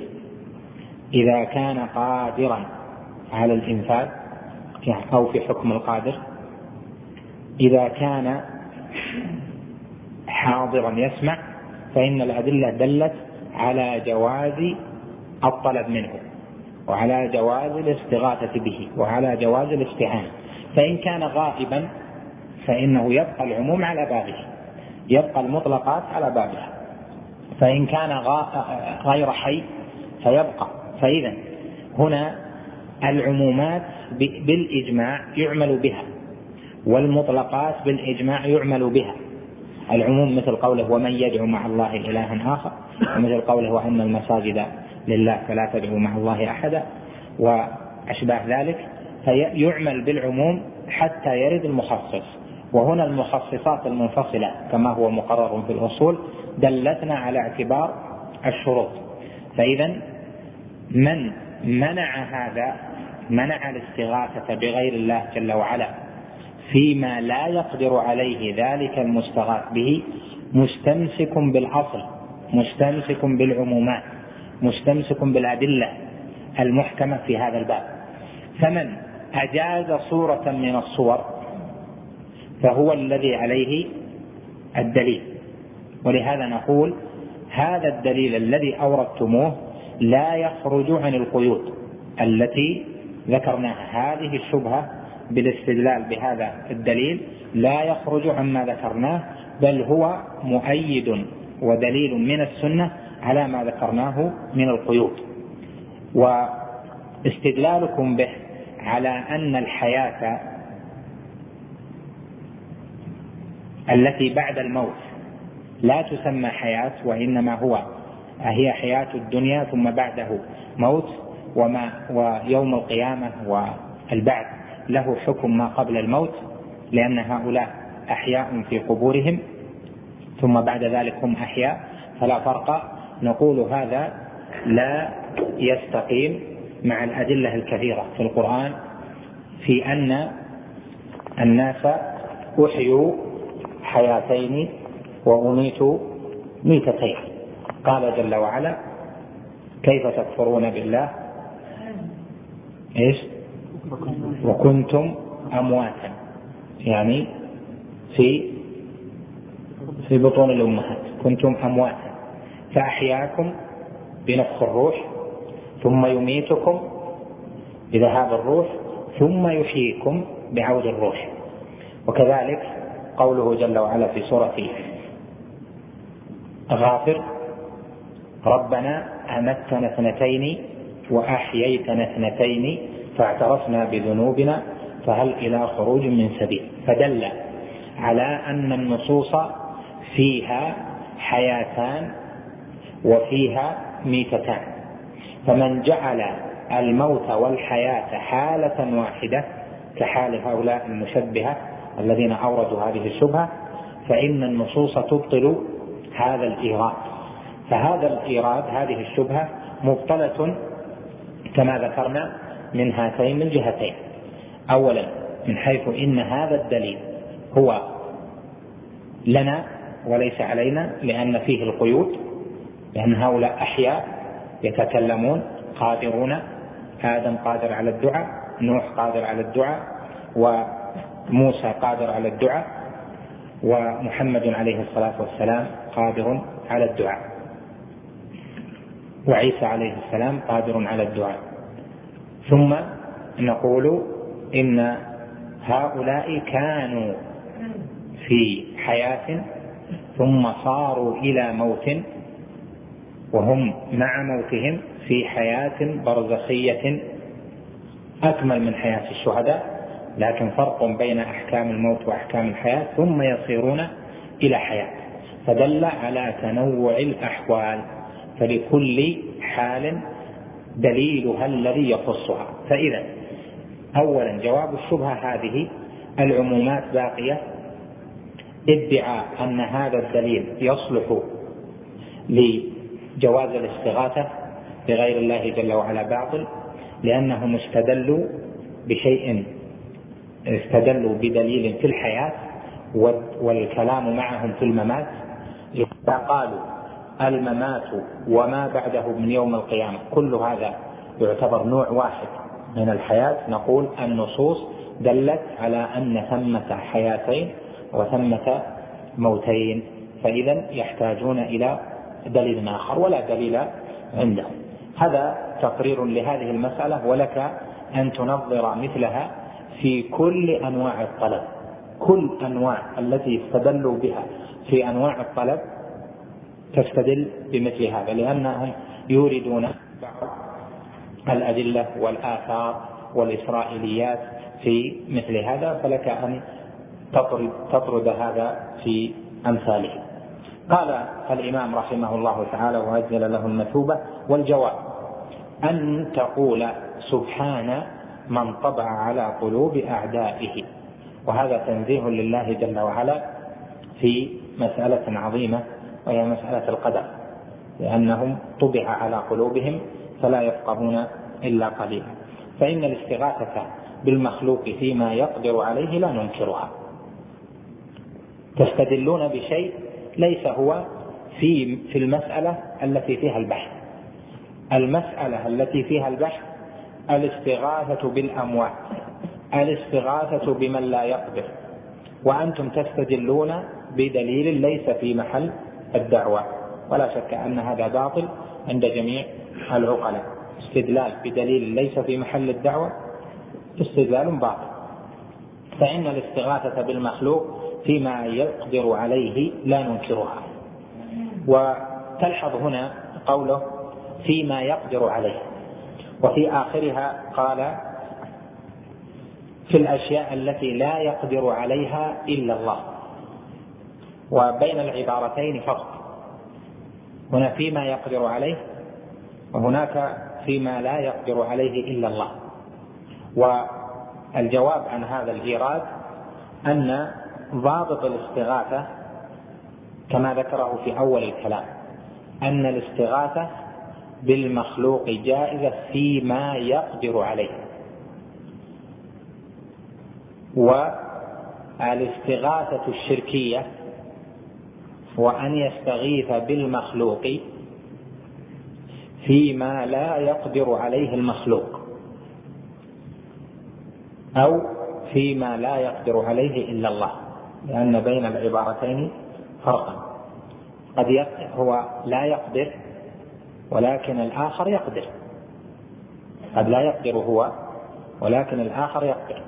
إذا كان قادرا على الإنفاذ أو في حكم القادر إذا كان حاضرا يسمع فإن الأدلة دلت على جواز الطلب منه وعلى جواز الاستغاثة به وعلى جواز الاستعانة. فإن كان غائبا فإنه يبقى العموم على بابه يبقى المطلقات على بابها فإن كان غير حي فيبقى. فإذا هنا العمومات بالإجماع يعمل بها والمطلقات بالإجماع يعمل بها. العموم مثل قوله ومن يدعو مع الله إلها آخر ومثل قوله وأن المساجد لله فلا تدعوا مع الله أحدا وأشباه ذلك فيعمل بالعموم حتى يرد المخصص. وهنا المخصصات المنفصلة كما هو مقرر في الأصول دلتنا على اعتبار الشروط. فإذا من منع هذا منع الاستغاثة بغير الله جل وعلا فيما لا يقدر عليه ذلك المستغاث به مستمسك بالاصل مستمسك بالعمومات مستمسك بالأدلة المحكمة في هذا الباب. فمن أجاز صورة من الصور فهو الذي عليه الدليل. ولهذا نقول هذا الدليل الذي أوردتموه لا يخرج عن القيود التي ذكرناها. هذه الشبهة بالاستدلال بهذا الدليل لا يخرج عما ذكرناه بل هو مؤيد ودليل من السنة على ما ذكرناه من القيود. واستدلالكم به على أن الحياة التي بعد الموت لا تسمى حياة وإنما هو هي حياة الدنيا ثم بعده موت وما ويوم القيامة والبعث. له حكم ما قبل الموت لأن هؤلاء أحياء في قبورهم ثم بعد ذلك هم أحياء فلا فرق. نقول هذا لا يستقيم مع الأدلة الكثيرة في القرآن في أن الناس أحيوا حياتين وأميتوا ميتتين. قال جل وعلا كيف تكفرون بالله؟ إيش؟ وكنتم أمواتا. يعني في في بطون الأمهات. كنتم أمواتا. فأحياكم بنفخ الروح ثم يميتكم بذهاب الروح ثم يحييكم بعود الروح. وكذلك قوله جل وعلا في سورة غافر ربنا أمتنا اثنتين وأحييتنا اثنتين فاعترفنا بذنوبنا فهل إلى خروج من سبيل؟ فدل على أن النصوص فيها حياتان وفيها ميتتان. فمن جعل الموت والحياة حالة واحدة كحال هؤلاء المشبهة الذين أوردوا هذه الشبهة فإن النصوص تبطل هذا الإيراد. فهذا الإيراد هذه الشبهة مبطلة كما ذكرنا من هاتين الجهتين اولا من حيث إن هذا الدليل هو لنا وليس علينا لأن فيه القيود لأن هؤلاء أحياء يتكلمون قادرون آدم قادر على الدعاء نوح قادر على الدعاء وموسى قادر على الدعاء ومحمد عليه الصلاة والسلام قادر على الدعاء. وعيسى عليه السلام قادر على الدعاء. ثم نقول إن هؤلاء كانوا في حياة ثم صاروا إلى موت وهم مع موتهم في حياة برزخية أكمل من حياة الشهداء لكن فرق بين أحكام الموت وأحكام الحياة ثم يصيرون إلى حياة. فدل على تنوع الأحوال. فلكل حال دليلها الذي يخصها. فإذا أولا جواب الشبهة هذه العمومات باقية. ادعاء أن هذا الدليل يصلح لجواز الاستغاثة بغير الله جل وعلا باطل لأنهم استدلوا بشيء استدلوا بدليل في الحياة والكلام معهم في الممات إذا قالوا الممات وما بعده من يوم القيامة. كل هذا يعتبر نوع واحد من الحياة. نقول النصوص دلت على أن ثمة حياتين وثمة موتين. فإذا يحتاجون إلى دليل آخر ولا دليل عندهم. هذا تقرير لهذه المسألة ولك أن تنظر مثلها في كل أنواع الطلب. كل أنواع التي استدلوا بها في أنواع الطلب تستدل بمثل هذا لأنهم يوردون بعض الأدلة والآثار والإسرائيليات في مثل هذا فلك أن تطرد, تطرد هذا في أمثاله. قال الإمام رحمه الله تعالى وأجل له المثوبة والجواب. أن تقول سبحان من طبع على قلوب أعدائه. وهذا تنزيه لله جل وعلا في مسألة عظيمة وهي مسألة القدر لأنهم طبع على قلوبهم فلا يفقهون إلا قليلا. فإن الاستغاثة بالمخلوق فيما يقدر عليه لا ننكرها. تستدلون بشيء ليس هو في في المسألة التي فيها البحث. المسألة التي فيها البحث الاستغاثة بالأموات الاستغاثة بمن لا يقدر. وأنتم تستدلون بدليل ليس في محل الدعوة. ولا شك أن هذا باطل عند جميع العقلاء. استدلال بدليل ليس في محل الدعوة استدلال باطل. فإن الاستغاثة بالمخلوق فيما يقدر عليه لا ننكرها. وتلحظ هنا قوله فيما يقدر عليه. وفي آخرها قال في الأشياء التي لا يقدر عليها إلا الله. وبين العبارتين فرق هنا فيما يقدر عليه وهناك فيما لا يقدر عليه إلا الله. والجواب عن هذا الإيراد أن ضابط الاستغاثة كما ذكره في أول الكلام أن الاستغاثة بالمخلوق جائزة فيما يقدر عليه. والإستغاثة الشركية وأن يستغيث بالمخلوق فيما لا يقدر عليه المخلوق. أو فيما لا يقدر عليه إلا الله. لأن بين العبارتين فرقا. قد هو لا يقدر ولكن الآخر يقدر. قد لا يقدر هو ولكن الآخر يقدر.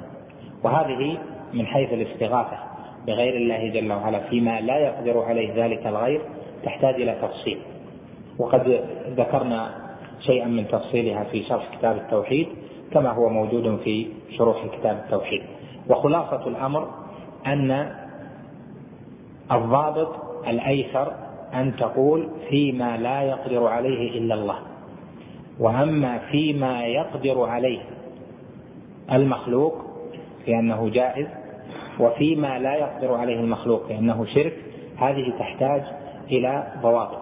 وهذه من حيث الاستغاثة. بغير الله جل وعلا فيما لا يقدر عليه ذلك الغير تحتاج إلى تفصيل. وقد ذكرنا شيئا من تفصيلها في شرح كتاب التوحيد كما هو موجود في شروح كتاب التوحيد. وخلاصة الأمر أن الضابط الأيسر أن تقول فيما لا يقدر عليه إلا الله. وأما فيما يقدر عليه المخلوق لأنه جائز وفيما لا يقدر عليه المخلوق لأنه شرك هذه تحتاج إلى ضوابط.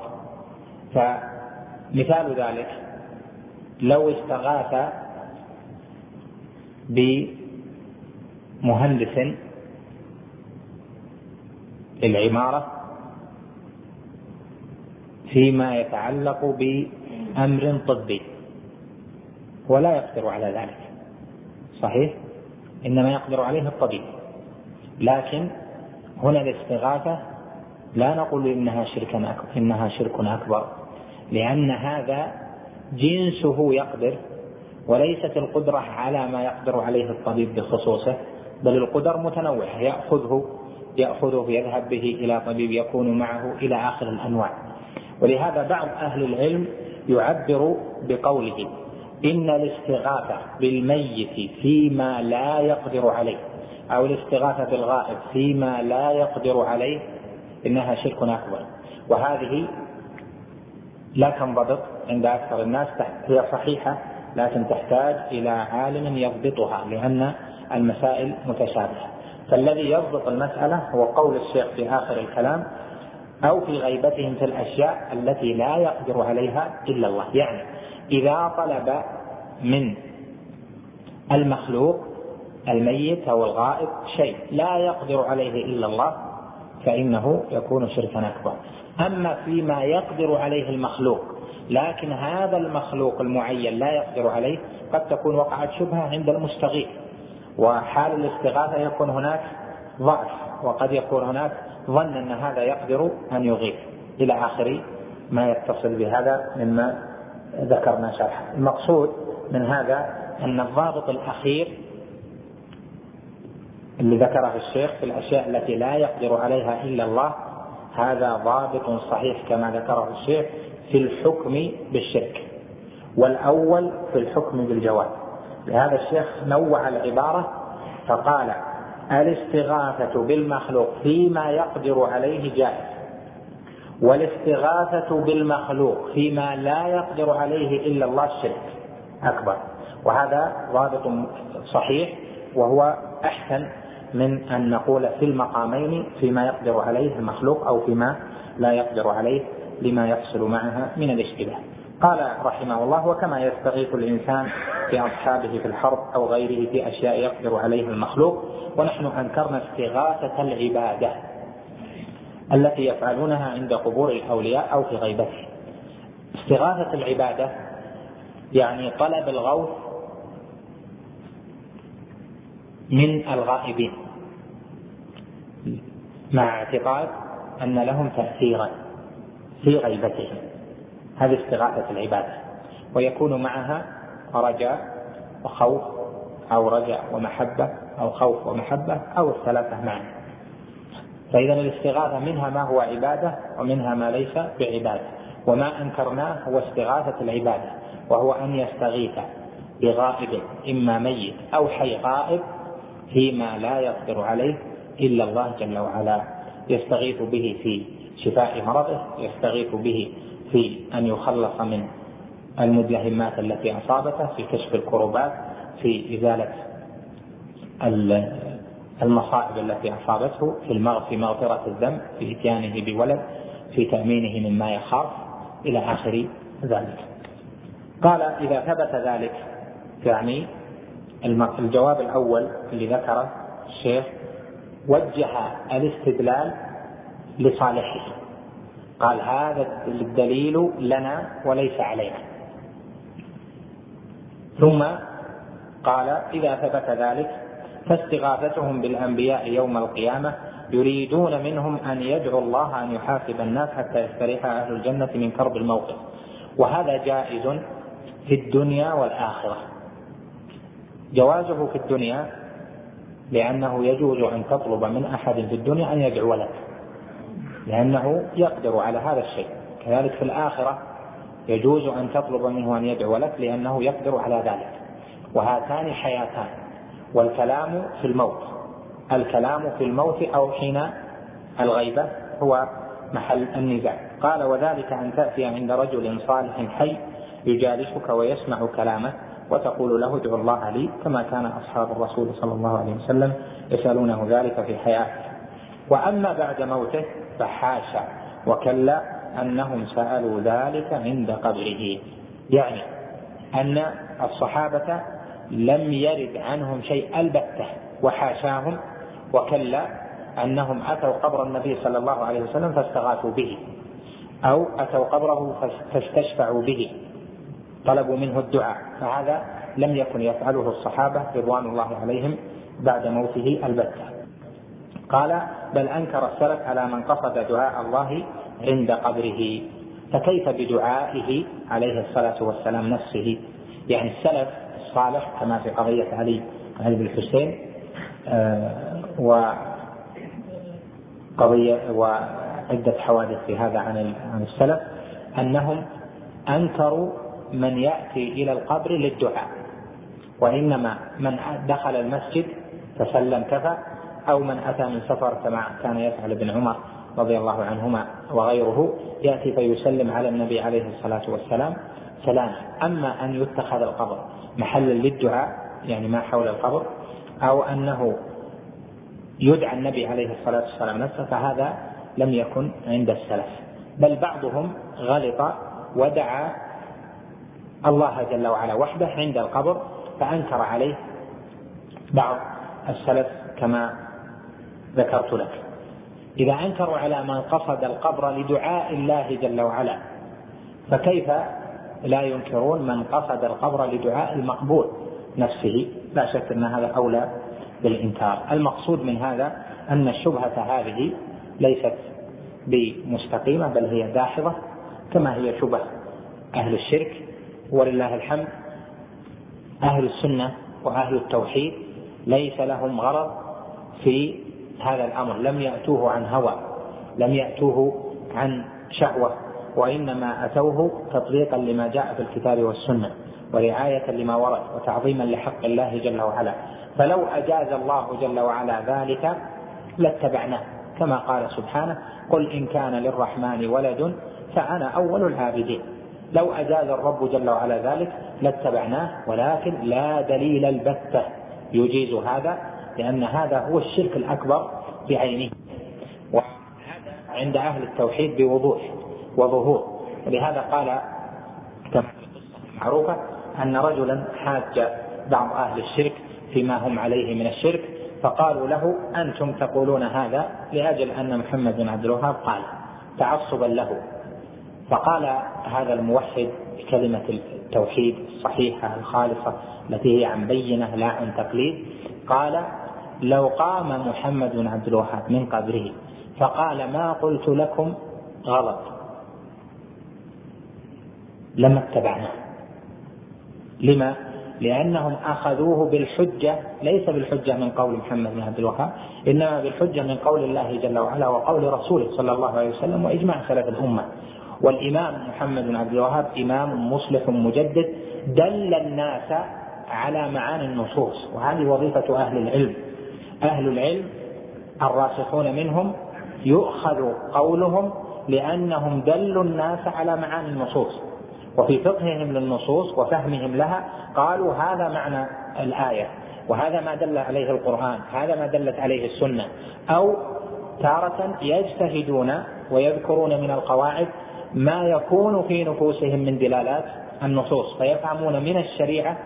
فمثال ذلك لو استغاث بمهندس للعمارة فيما يتعلق بأمر طبي ولا يقدر على ذلك. صحيح؟ إنما يقدر عليه الطبيب. لكن هنا الاستغاثة لا نقول إنها شرك أكبر إنها شرك أكبر لأن هذا جنسه يقدر وليست القدرة على ما يقدر عليه الطبيب بخصوصه بل القدر متنوعة يأخذه يأخذه يذهب به إلى طبيب يكون معه إلى آخر الأنواع. ولهذا بعض أهل العلم يعبر بقوله إن الاستغاثة بالميت فيما لا يقدر عليه أو الاستغاثة بالغائب فيما لا يقدر عليه إنها شرك أكبر. وهذه لا تنضبط عند أكثر الناس هي صحيحة لكن تحتاج إلى عالم يضبطها لأن المسائل متشابهة. فالذي يضبط المسألة هو قول الشيخ في آخر الكلام أو في غيبتهم في الأشياء التي لا يقدر عليها إلا الله. يعني إذا طلب من المخلوق الميت أو الغائب شيء لا يقدر عليه إلا الله فإنه يكون شركا أكبر. أما فيما يقدر عليه المخلوق لكن هذا المخلوق المعين لا يقدر عليه قد تكون وقعت شبهة عند المستغيث. وحال الاستغاثة يكون هناك ضعف وقد يكون هناك ظن أن هذا يقدر أن يغيث. إلى آخر ما يتصل بهذا مما ذكرنا شرحا. المقصود من هذا أن الضابط الأخير اللي ذكره الشيخ في الأشياء التي لا يقدر عليها إلا الله هذا ضابط صحيح كما ذكره الشيخ في الحكم بالشرك والأول في الحكم بالجواز لهذا الشيخ نوع العبارة فقال الاستغاثة بالمخلوق فيما يقدر عليه جائز والاستغاثة بالمخلوق فيما لا يقدر عليه إلا الله الشرك أكبر. وهذا ضابط صحيح وهو أحسن من أن نقول في المقامين فيما يقدر عليه المخلوق أو فيما لا يقدر عليه لما يحصل معها من الاشتباه. قال رحمه الله وكما يستغيث الإنسان بأصحابه في الحرب أو غيره في أشياء يقدر عليها المخلوق ونحن أنكرنا استغاثة العبادة التي يفعلونها عند قبور الأولياء أو في غيبته. استغاثة العبادة يعني طلب الغوث من الغائبين. مع اعتقاد أن لهم تأثيرا في غيبتهم هذه استغاثة العبادة. ويكون معها رجاء وخوف أو رجاء ومحبة أو خوف ومحبة أو الثلاثة معا. فإذا الاستغاثة منها ما هو عبادة ومنها ما ليس بعبادة. وما أنكرناه هو استغاثة العبادة. وهو أن يستغيث بغائب إما ميت أو حي غائب فيما لا يقدر عليه إلا الله جل وعلا. يستغيث به في شفاء مرضه يستغيث به في أن يخلص من المدلهمات التي أصابته في كشف الكروبات في إزالة المصائب التي أصابته في في مغفرة الذنب في إتيانه بولد في تأمينه مما يخاف إلى آخر ذلك. قال إذا ثبت ذلك يعني الجواب الأول اللي ذكره الشيخ وجه الاستدلال لصالحه. قال هذا الدليل لنا وليس علينا. ثم قال إذا ثبت ذلك فاستغاثتهم بالأنبياء يوم القيامة يريدون منهم أن يدعوا الله أن يحاسب الناس حتى يستريح أهل الجنة من كرب الموقف. وهذا جائز في الدنيا والآخرة. جوازه في الدنيا لأنه يجوز أن تطلب من أحد في الدنيا أن يدعو لك لأنه يقدر على هذا الشيء. كذلك في الآخرة يجوز أن تطلب منه أن يدعو لك لأنه يقدر على ذلك. وهاتان حياتان والكلام في الموت. الكلام في الموت أو حين الغيبة هو محل النزاع. قال وذلك أن تأتي عند رجل صالح حي يجالسك ويسمع كلامك وتقول له ادعو الله لي كما كان أصحاب الرسول صلى الله عليه وسلم يسألونه ذلك في حياته. وأما بعد موته فحاشا وكلا أنهم سألوا ذلك عند قبره. يعني أن الصحابة لم يرد عنهم شيء البتة وحاشاهم وكلا أنهم أتوا قبر النبي صلى الله عليه وسلم فاستغاثوا به أو أتوا قبره فاستشفعوا به. طلبوا منه الدعاء فهذا لم يكن يفعله الصحابة رضوان الله عليهم بعد موته البتة. قال بل أنكر السلف على من قصد دعاء الله عند قبره فكيف بدعائه عليه الصلاة والسلام نفسه؟ يعني السلف الصالح كما في قضية علي علي بن الحسين آه وقضية وعدة حوادث في هذا عن عن السلف أنهم أنكروا من يأتي إلى القبر للدعاء. وإنما من دخل المسجد فسلم كفى أو من أتى من سفر كما كان يفعل ابن عمر رضي الله عنهما وغيره يأتي فيسلم على النبي عليه الصلاة والسلام. سلام. أما أن يتخذ القبر محلا للدعاء يعني ما حول القبر أو أنه يدعى النبي عليه الصلاة والسلام نفسه فهذا لم يكن عند السلف. بل بعضهم غلط ودعا الله جل وعلا وحده عند القبر فأنكر عليه بعض السلف كما ذكرت لك. إذا أنكروا على من قصد القبر لدعاء الله جل وعلا فكيف لا ينكرون من قصد القبر لدعاء المقبول نفسه؟ لا شك أن هذا أولى بالإنكار. المقصود من هذا أن الشبهة هذه ليست بمستقيمة بل هي داحضة كما هي شبه أهل الشرك. ولله الحمد أهل السنة وأهل التوحيد ليس لهم غرض في هذا الأمر. لم يأتوه عن هوى لم يأتوه عن شهوة وإنما أتوه تطبيقا لما جاء في الكتاب والسنة ورعاية لما ورد وتعظيما لحق الله جل وعلا. فلو أجاز الله جل وعلا ذلك لاتبعناه. كما قال سبحانه قل إن كان للرحمن ولد فأنا أول العابدين. لو أجاز الرب جل وعلا ذلك لاتبعناه ولكن لا دليل البتة. يجيز هذا لأن هذا هو الشرك الأكبر بعينه. وهذا عند أهل التوحيد بوضوح وظهور. ولهذا قال كما في القصة المعروفة أن رجلا حاج بعض أهل الشرك فيما هم عليه من الشرك فقالوا له أنتم تقولون هذا لأجل أن محمد بن عبد الوهاب قال تعصبا له. فقال هذا الموحد بكلمة التوحيد الصحيحة الخالصة التي هي عن بينة لا عن تقليد قال لو قام محمد بن عبد الوهاب من قبره فقال ما قلت لكم؟ غلط. لما اتبعناه. لما؟ لأنهم أخذوه بالحجة ليس بالحجة من قول محمد بن عبد الوهاب إنما بالحجة من قول الله جل وعلا وقول رسوله صلى الله عليه وسلم وإجماع سلف الأمة. والإمام محمد بن عبد الوهاب إمام مصلح مجدد دل الناس على معاني النصوص وهذه وظيفة أهل العلم. أهل العلم الراسخون منهم يؤخذ قولهم لأنهم دلوا الناس على معاني النصوص وفي فقههم للنصوص وفهمهم لها قالوا هذا معنى الآية وهذا ما دل عليه القرآن هذا ما دلت عليه السنة أو تارة يجتهدون ويذكرون من القواعد ما يكون في نفوسهم من دلالات النصوص فيفهمون من الشريعة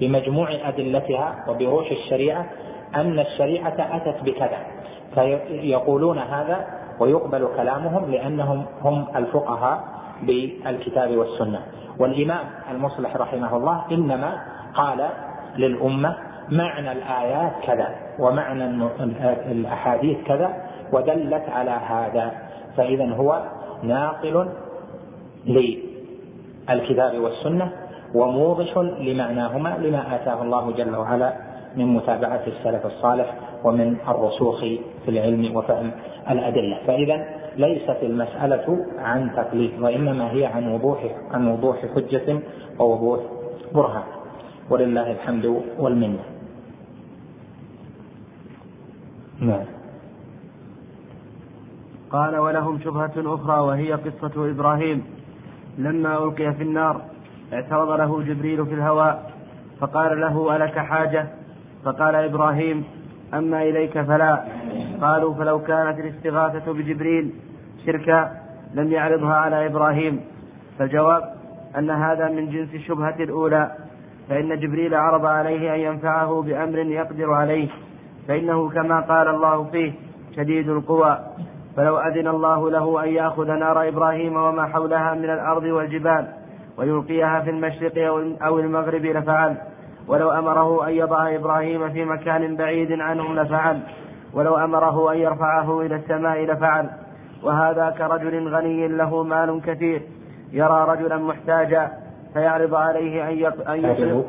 بمجموع أدلتها وبروح الشريعة أن الشريعة أتت بكذا. فيقولون هذا ويقبل كلامهم لأنهم هم الفقهاء بالكتاب والسنة. والإمام المصلح رحمه الله إنما قال للأمة معنى الآيات كذا ومعنى الأحاديث كذا ودلت على هذا. فإذا هو ناقل للكتاب والسنة وموضح لمعناهما لما آتاه الله جل وعلا من متابعة السلف الصالح ومن الرسوخ في العلم وفهم الأدلة. فإذا ليست المسألة عن تقليد وإنما هي عن وضوح عن وضوح حجة ووضوح برهان. ولله الحمد والمنة. نعم. قال ولهم شبهة أخرى وهي قصة إبراهيم. لما ألقي في النار اعترض له جبريل في الهواء فقال له ألك حاجة؟ فقال إبراهيم أما إليك فلا. قالوا فلو كانت الاستغاثة بجبريل شركا لم يعرضها على إبراهيم. فالجواب أن هذا من جنس الشبهة الأولى فإن جبريل عرض عليه أن ينفعه بأمر يقدر عليه فإنه كما قال الله فيه شديد القوى. فلو أذن الله له أن يأخذ نار إبراهيم وما حولها من الأرض والجبال ويلقيها في المشرق أو المغرب لفعل. ولو أمره أن يضع إبراهيم في مكان بعيد عنهم لفعل. ولو أمره أن يرفعه إلى السماء لفعل. وهذا كرجل غني له مال كثير. يرى رجلا محتاجا فيعرض عليه أن يقرض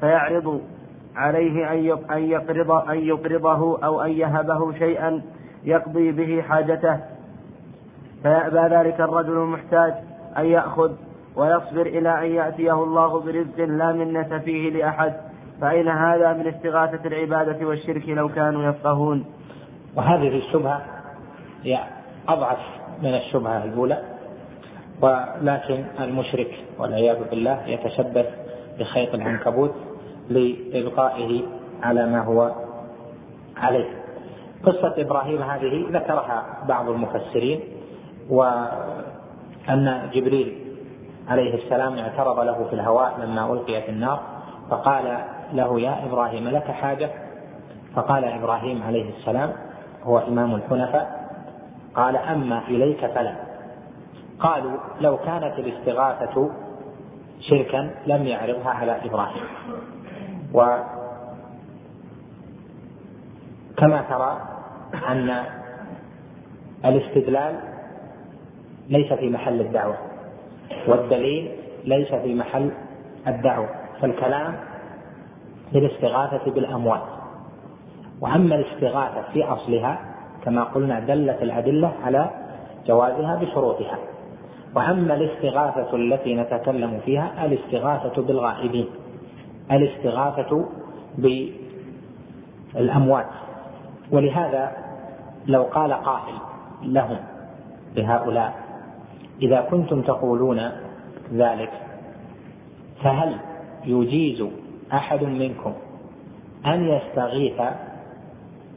فيعرض عليه أن يقرض أن يقرضه أو أن يهبه شيئا يقضي به حاجته. فيأبى ذلك الرجل المحتاج أن يأخذ ويصبر إلى أن يأتيه الله برزق لا منة فيه لأحد. فأين هذا من استغاثة العبادة والشرك لو كانوا يفقهون؟ وهذه الشبهة هي أضعف من الشبهة الأولى. ولكن المشرك والعياذ بالله يتشبث بخيط العنكبوت لإبقائه على ما هو عليه. قصة إبراهيم هذه ذكرها بعض المفسرين وأن جبريل عليه السلام اعترض له في الهواء لما ألقي في النار فقال له يا إبراهيم لك حاجة؟ فقال إبراهيم عليه السلام هو إمام الحنفاء. قال أما إليك فلا. قالوا لو كانت الاستغاثة شركا لم يعرضها على إبراهيم. وكما ترى أن الاستدلال ليس في محل الدعوة والدليل ليس في محل الدعوة فالكلام في الاستغاثة بالأموال وأما الاستغاثة في أصلها كما قلنا دلت الأدلة على جوازها بشروطها. وأما الاستغاثة التي نتكلم فيها الاستغاثة بالغائبين الاستغاثة بالأموات. ولهذا لو قال قائل لهم لهؤلاء إذا كنتم تقولون ذلك فهل يجيز أحد منكم أن يستغيث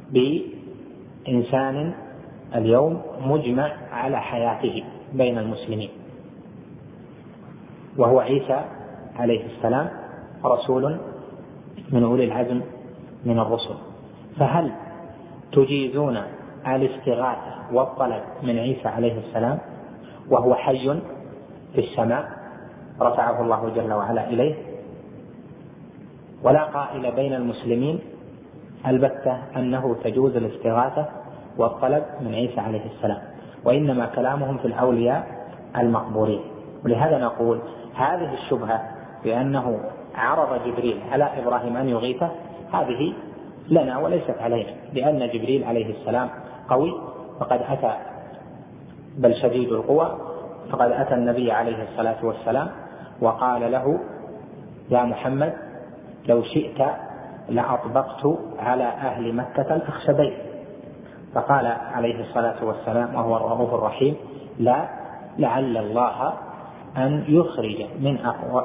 بإنسان اليوم مجمع على حياته بين المسلمين؟ وهو عيسى عليه السلام رسول من أولي العزم من الرسل. فهل تجيزون الاستغاثة والطلب من عيسى عليه السلام وهو حي في السماء رفعه الله جل وعلا إليه. ولا قائل بين المسلمين البتة أنه تجوز الاستغاثة والطلب من عيسى عليه السلام وإنما كلامهم في الأولياء المقبورين. ولهذا نقول هذه الشبهة بأنه عرض جبريل على إبراهيم أن يغيثه هذه لنا وليست علينا لأن جبريل عليه السلام قوي فقد أتى بل شديد القوى فقد أتى النبي عليه الصلاة والسلام وقال له يا محمد لو شئت لأطبقت على أهل مكة الأخشبين. فقال عليه الصلاة والسلام وهو الرؤوف الرحيم لا لعل الله أن يخرج من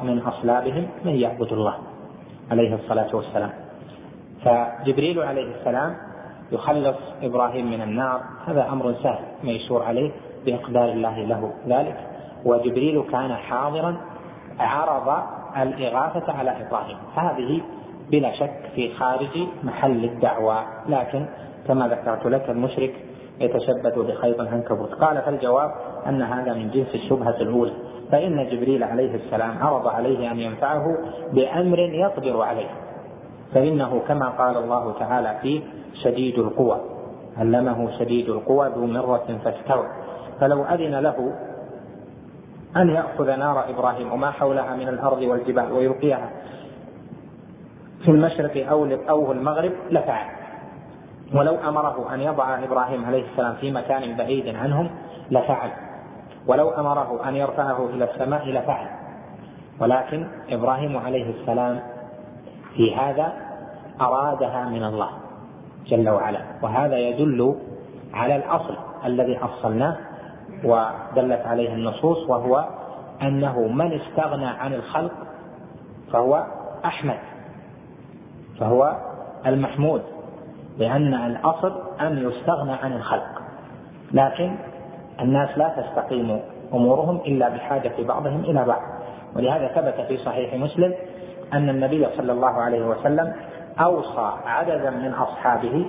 من أصلابهم من يعبد الله. عليه الصلاة والسلام. فجبريل عليه السلام يخلص إبراهيم من النار. هذا أمر سهل ميسور عليه بإقدار الله له ذلك. وجبريل كان حاضرا عرض الإغاثة على إبراهيم. هذه بلا شك في خارج محل الدعوة. لكن كما ذكرت لك المشرك يتشبث بخيط العنكبوت قال فالجواب أن هذا من جنس الشبهة الأولى. فإن جبريل عليه السلام عرض عليه أن ينفعه بأمر يقدر عليه. فإنه كما قال الله تعالى فيه شديد القوى علمه شديد القوى ذو مرة فاستوى. فلو أذن له أن يأخذ نار إبراهيم وما حولها من الأرض والجبال ويلقيها في المشرق أو أو المغرب لفعل. ولو أمره أن يضع إبراهيم عليه السلام في مكان بعيد عنهم لفعل. ولو أمره أن يرفعه إلى السماء لفعل. ولكن إبراهيم عليه السلام في هذا أرادها من الله جل وعلا. وهذا يدل على الأصل الذي أصلناه ودلت عليه النصوص وهو أنه من استغنى عن الخلق فهو أحمد فهو المحمود لأن الأصل أن يستغنى عن الخلق. لكن الناس لا تستقيم أمورهم إلا بحاجة بعضهم إلى بعض ولهذا ثبت في صحيح مسلم أن النبي صلى الله عليه وسلم أوصى عددا من أصحابه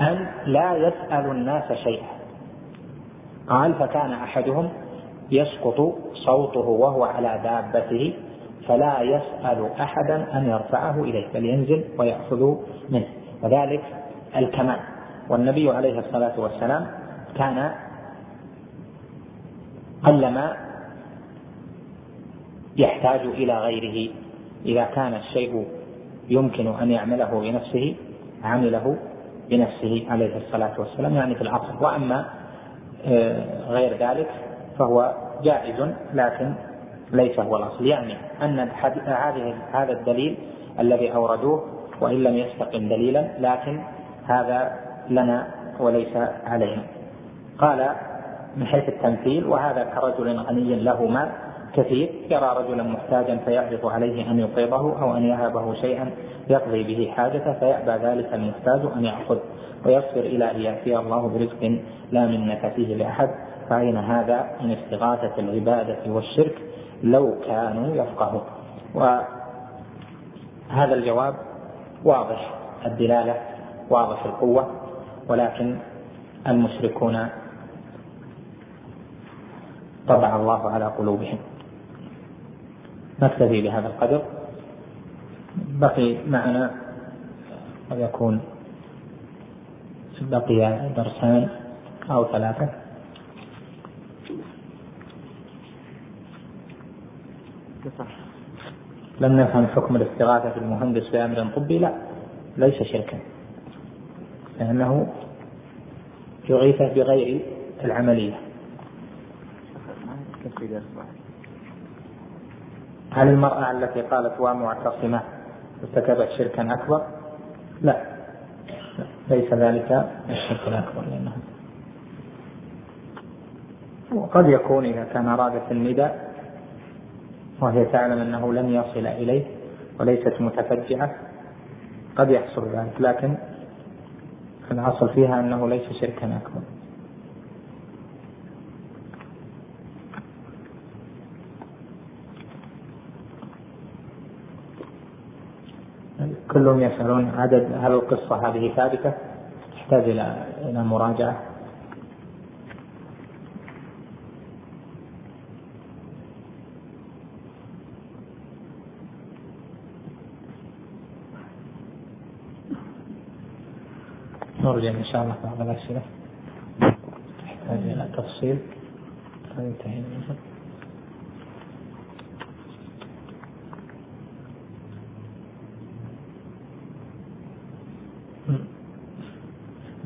أن لا يسأل الناس شيئا. قال فكان أحدهم يسقط صوته وهو على دابته فلا يسأل أحدا أن يرفعه إليه بل ينزل ويأخذ منه. وذلك الكمال. والنبي عليه الصلاة والسلام كان قلما يحتاج إلى غيره. إذا كان الشيء يمكن أن يعمله بنفسه عمله بنفسه عليه الصلاة والسلام يعني في العصر. وأما آه، غير ذلك فهو جائز لكن ليس هو الأصل. يعني أن هذا الدليل الذي أوردوه وإن لم يستقم دليلا لكن هذا لنا وليس علينا. قال من حيث التمثيل وهذا كرجل غني له مال. كثير يرى رجلا محتاجا فيعرض عليه أن يقرضه أو أن يهبه شيئا يقضي به حاجته فيأبى ذلك المحتاج أن يأخذ ويصبر إلى أن يأتي الله برزق لا منة فيه لأحد. فأين هذا؟ من استغاثة العبادة والشرك لو كانوا يفقهون وهذا الجواب واضح الدلالة واضح القوة ولكن المشركون طبع الله على قلوبهم. نكتفي بهذا القدر. بقي معنا قد يكون بقي درسان أو ثلاثة. لم نفهم حكم الاستغاثة في المهندس بأمر طبي لا ليس شركا لأنه يغيث بغير العملية. هل المرأة التي قالت ومعتصمة ارتكبت شركا أكبر؟ لا. ليس ذلك الشرك الأكبر لأنه. وقد يكون إذا كان أرادت النداء وهي تعلم أنه لن يصل إليه وليست متفجعة قد يحصل ذلك لكن الأصل فيها أنه ليس شركا أكبر. كلهم يسألون عدد هل القصة هذه ثابتة تحتاج إلى إلى مراجعة. نرجع إن شاء الله بعض الأسئلة. تحتاج إلى تفصيل. فينتهي منها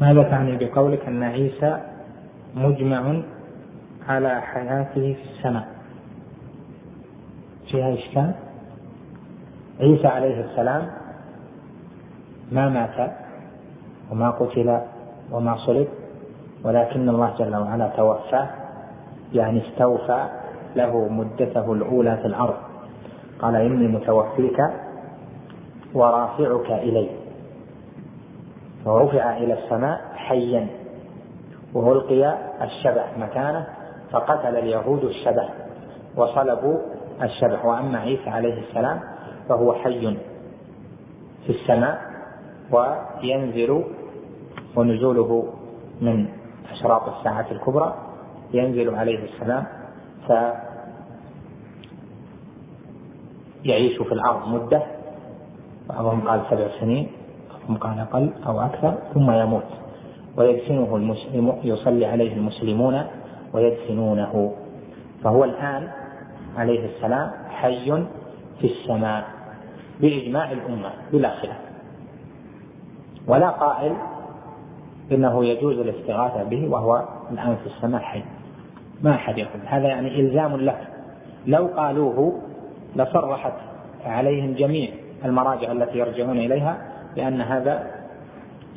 ماذا تعني بقولك أن عيسى مجمع على حياته في السماء؟ فيها إشكال؟ عيسى عليه السلام ما مات وما قتل وما صلب ولكن الله جل وعلا توفاه يعني استوفى له مدته الأولى في الأرض. قال إني متوفيك ورافعك إلي فرفع إلى السماء حيا وألقي الشبح مكانه فقتل اليهود الشبح وصلبوا الشبح وأما عيسى عليه السلام فهو حي في السماء وينزل ونزوله من أشراط الساعة الكبرى. ينزل عليه السلام فيعيش في الأرض مدة بعضهم قال سبع سنين. بعضهم قال أقل أو أكثر ثم يموت. ويدفنه المسلم يصلي عليه المسلمون ويدفنونه. فهو الآن عليه السلام حي في السماء بإجماع الأمة بلا خلاف. ولا قائل إنه يجوز الاستغاثة به وهو الآن في السماء حي. ما أحد يقول. هذا يعني إلزام له. لو قالوه لصرحت عليهم جميع المراجع التي يرجعون إليها بان هذا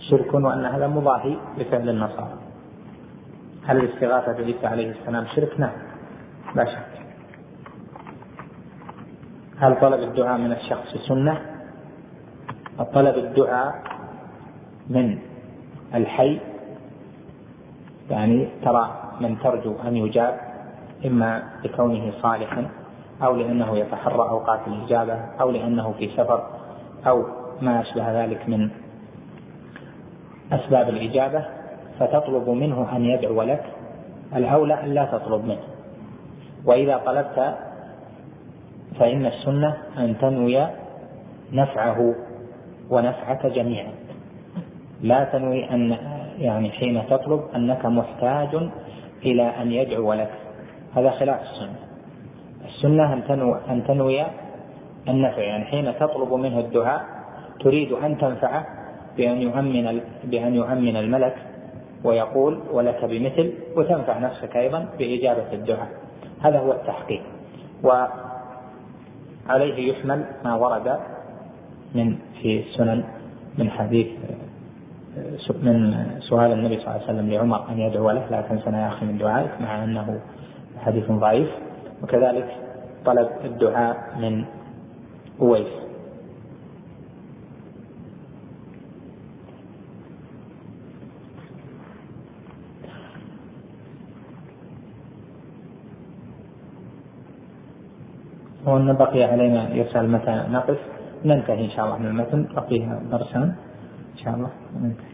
شرك وأن هذا مضاهي لفعل النصارى هل الاستغاثة بعيسى عليه السلام شرك؟ نعم لا شك هل طلب الدعاء من الشخص سنة؟ طلب الدعاء من الحي يعني ترى من ترجو أن يجاب إما لكونه صالحا أو لأنه يتحرى أوقات الإجابة أو لأنه في سفر أو ما أشبه ذلك من أسباب الإجابة فتطلب منه أن يدعو لك. الأولى أن لا تطلب منه. وإذا طلبت فإن السنة أن تنوي نفعه ونفعك جميعا. لا تنوي أن يعني حين تطلب أنك محتاج إلى أن يدعو لك. هذا خلاف السنة. السنة أن تنوي أن تنوي النفع يعني حين تطلب منه الدعاء تريد أن تنفعه بأن يؤمن بأن يؤمن الملك ويقول ولك بمثل وتنفع نفسك أيضا بإجابة الدعاء. هذا هو التحقيق. وعليه يحمل ما ورد من في السنن من حديث من سؤال النبي صلى الله عليه وسلم لعمر أن يدعو له لا تنسنا يا أخي من دعائك مع أنه حديث ضعيف. وكذلك طلب الدعاء من أويس. وأن بقي علينا يسأل متى نقف. ننتهي إن شاء الله من المتن. بقي درسان إن شاء الله ننتهي.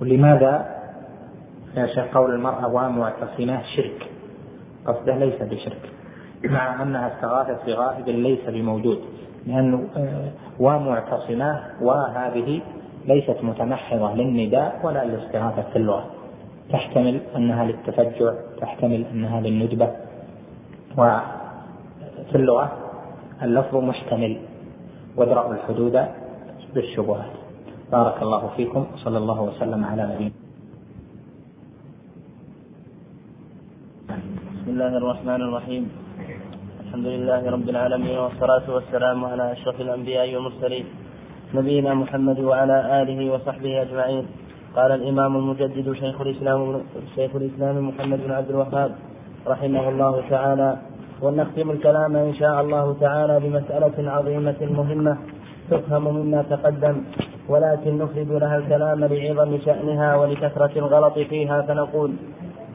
ولماذا يا شيخ قول المرأة ومعتصمة شرك؟ قصده ليس بشرك مع أنها استغاثت بغائب ليس بموجود لأنه آه، ومعتصمة وهذه ليست متمحضة للنداء ولا للاستغاثة في اللغة. تحتمل أنها للتفجع تحتمل أنها للندبة. وفي اللغة اللفظ محتمل. وادرأوا الحدود بالشبهات. بارك الله فيكم وصلى الله وسلم على نبينا بسم الله الرحمن الرحيم. الحمد لله رب العالمين والصلاة والسلام على أشرف الأنبياء والمرسلين. نبينا محمد وعلى آله وصحبه أجمعين. قال الإمام المجدد شيخ الإسلام شيخ الإسلام محمد بن عبد الوهاب رحمه الله تعالى. ونختم الكلام إن شاء الله تعالى بمسألة عظيمة مهمة تفهم مما تقدم. ولكن نفرد لها الكلام لعظم شأنها ولكثرة الغلط فيها فنقول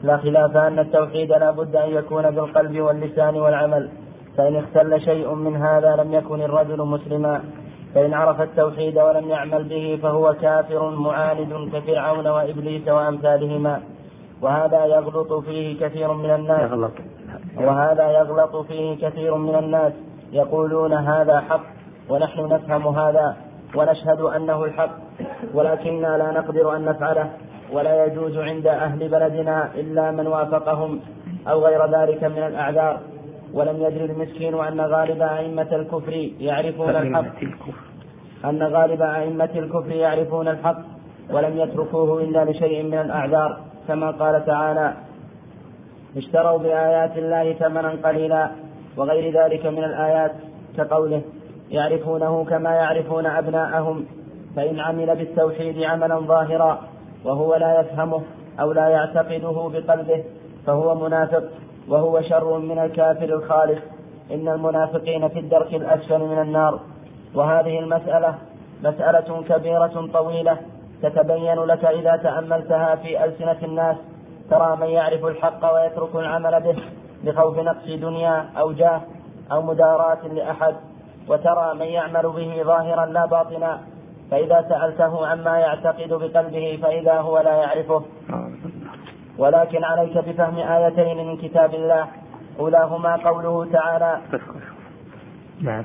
لا خلاف أن التوحيد لا بد أن يكون بالقلب واللسان والعمل. فإن اختل شيء من هذا لم يكن الرجل مسلما. فإن عرف التوحيد ولم يعمل به فهو كافر معاند كفرعون وإبليس وأمثالهما. وهذا يغلط فيه كثير من الناس. وهذا يغلط فيه كثير من الناس. يقولون هذا حق ونحن نفهم هذا ونشهد أنه الحق. ولكننا لا نقدر أن نفعله. ولا يجوز عند أهل بلدنا إلا من وافقهم أو غير ذلك من الأعذار. ولم يدري المسكين أن غالب أئمة الكفر يعرفون الحق. أن غالب أئمة الكفر يعرفون الحق ولم يتركوه إلا لشيء من الأعذار كما قال تعالى اشتروا بآيات الله ثمنا قليلا وغير ذلك من الآيات. كقوله يعرفونه كما يعرفون أبناءهم فإن عمل بالتوحيد عملا ظاهرا وهو لا يفهمه أو لا يعتقده بقلبه فهو منافق. وهو شر من الكافر الخالص إن المنافقين في الدرك الأسفل من النار. وهذه المسألة مسألة كبيرة طويلة تتبين لك إذا تأملتها في ألسنة الناس. ترى من يعرف الحق ويترك العمل به لخوف نقص دنيا أو جاه أو مداراة لأحد. وترى من يعمل به ظاهرا لا باطنا. فإذا سألته عما يعتقد بقلبه فإذا هو لا يعرفه. ولكن عليك بفهم آيتين من كتاب الله. أولاهما قوله تعالى. نعم.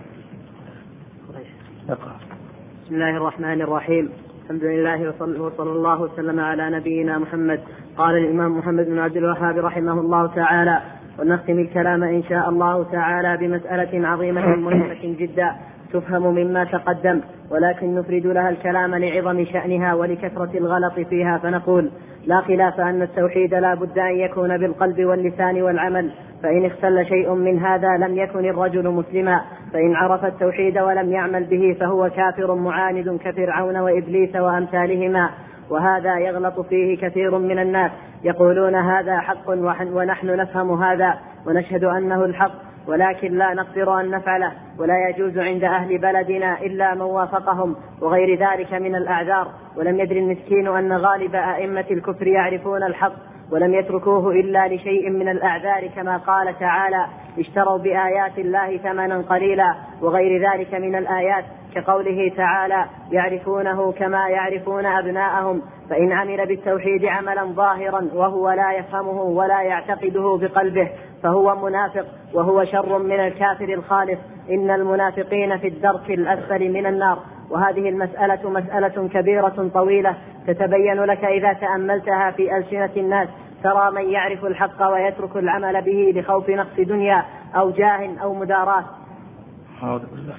بسم الله الرحمن الرحيم. الحمد لله وصلى الله وسلم على نبينا محمد. قال الإمام محمد بن عبد الوهاب رحمه الله تعالى ونختم الكلام إن شاء الله تعالى بمسألة عظيمة مهمة جدا. تفهم مما تقدم ولكن نفرد لها الكلام لعظم شأنها ولكثرة الغلط فيها فنقول لا خلاف أن التوحيد لا بد أن يكون بالقلب واللسان والعمل فإن اختل شيء من هذا لم يكن الرجل مسلما فإن عرف التوحيد ولم يعمل به فهو كافر معاند كفرعون وإبليس وأمثالهما وهذا يغلط فيه كثير من الناس يقولون هذا حق ونحن نفهم هذا ونشهد أنه الحق ولكن لا نقدر أن نفعله ولا يجوز عند أهل بلدنا إلا من وافقهم وغير ذلك من الأعذار. ولم يدري المسكين أن غالب أئمة الكفر يعرفون الحق ولم يتركوه إلا لشيء من الأعذار كما قال تعالى اشتروا بآيات الله ثمنا قليلا وغير ذلك من الآيات كقوله تعالى يعرفونه كما يعرفون أبناءهم فإن عمل بالتوحيد عملا ظاهرا وهو لا يفهمه ولا يعتقده بقلبه فهو منافق وهو شر من الكافر الخالص. إن المنافقين في الدرك الأسفل من النار. وهذه المسألة مسألة كبيرة طويلة تتبين لك إذا تأملتها في ألسنة الناس ترى من يعرف الحق ويترك العمل به لخوف نقص دنيا أو جاه أو مداراة.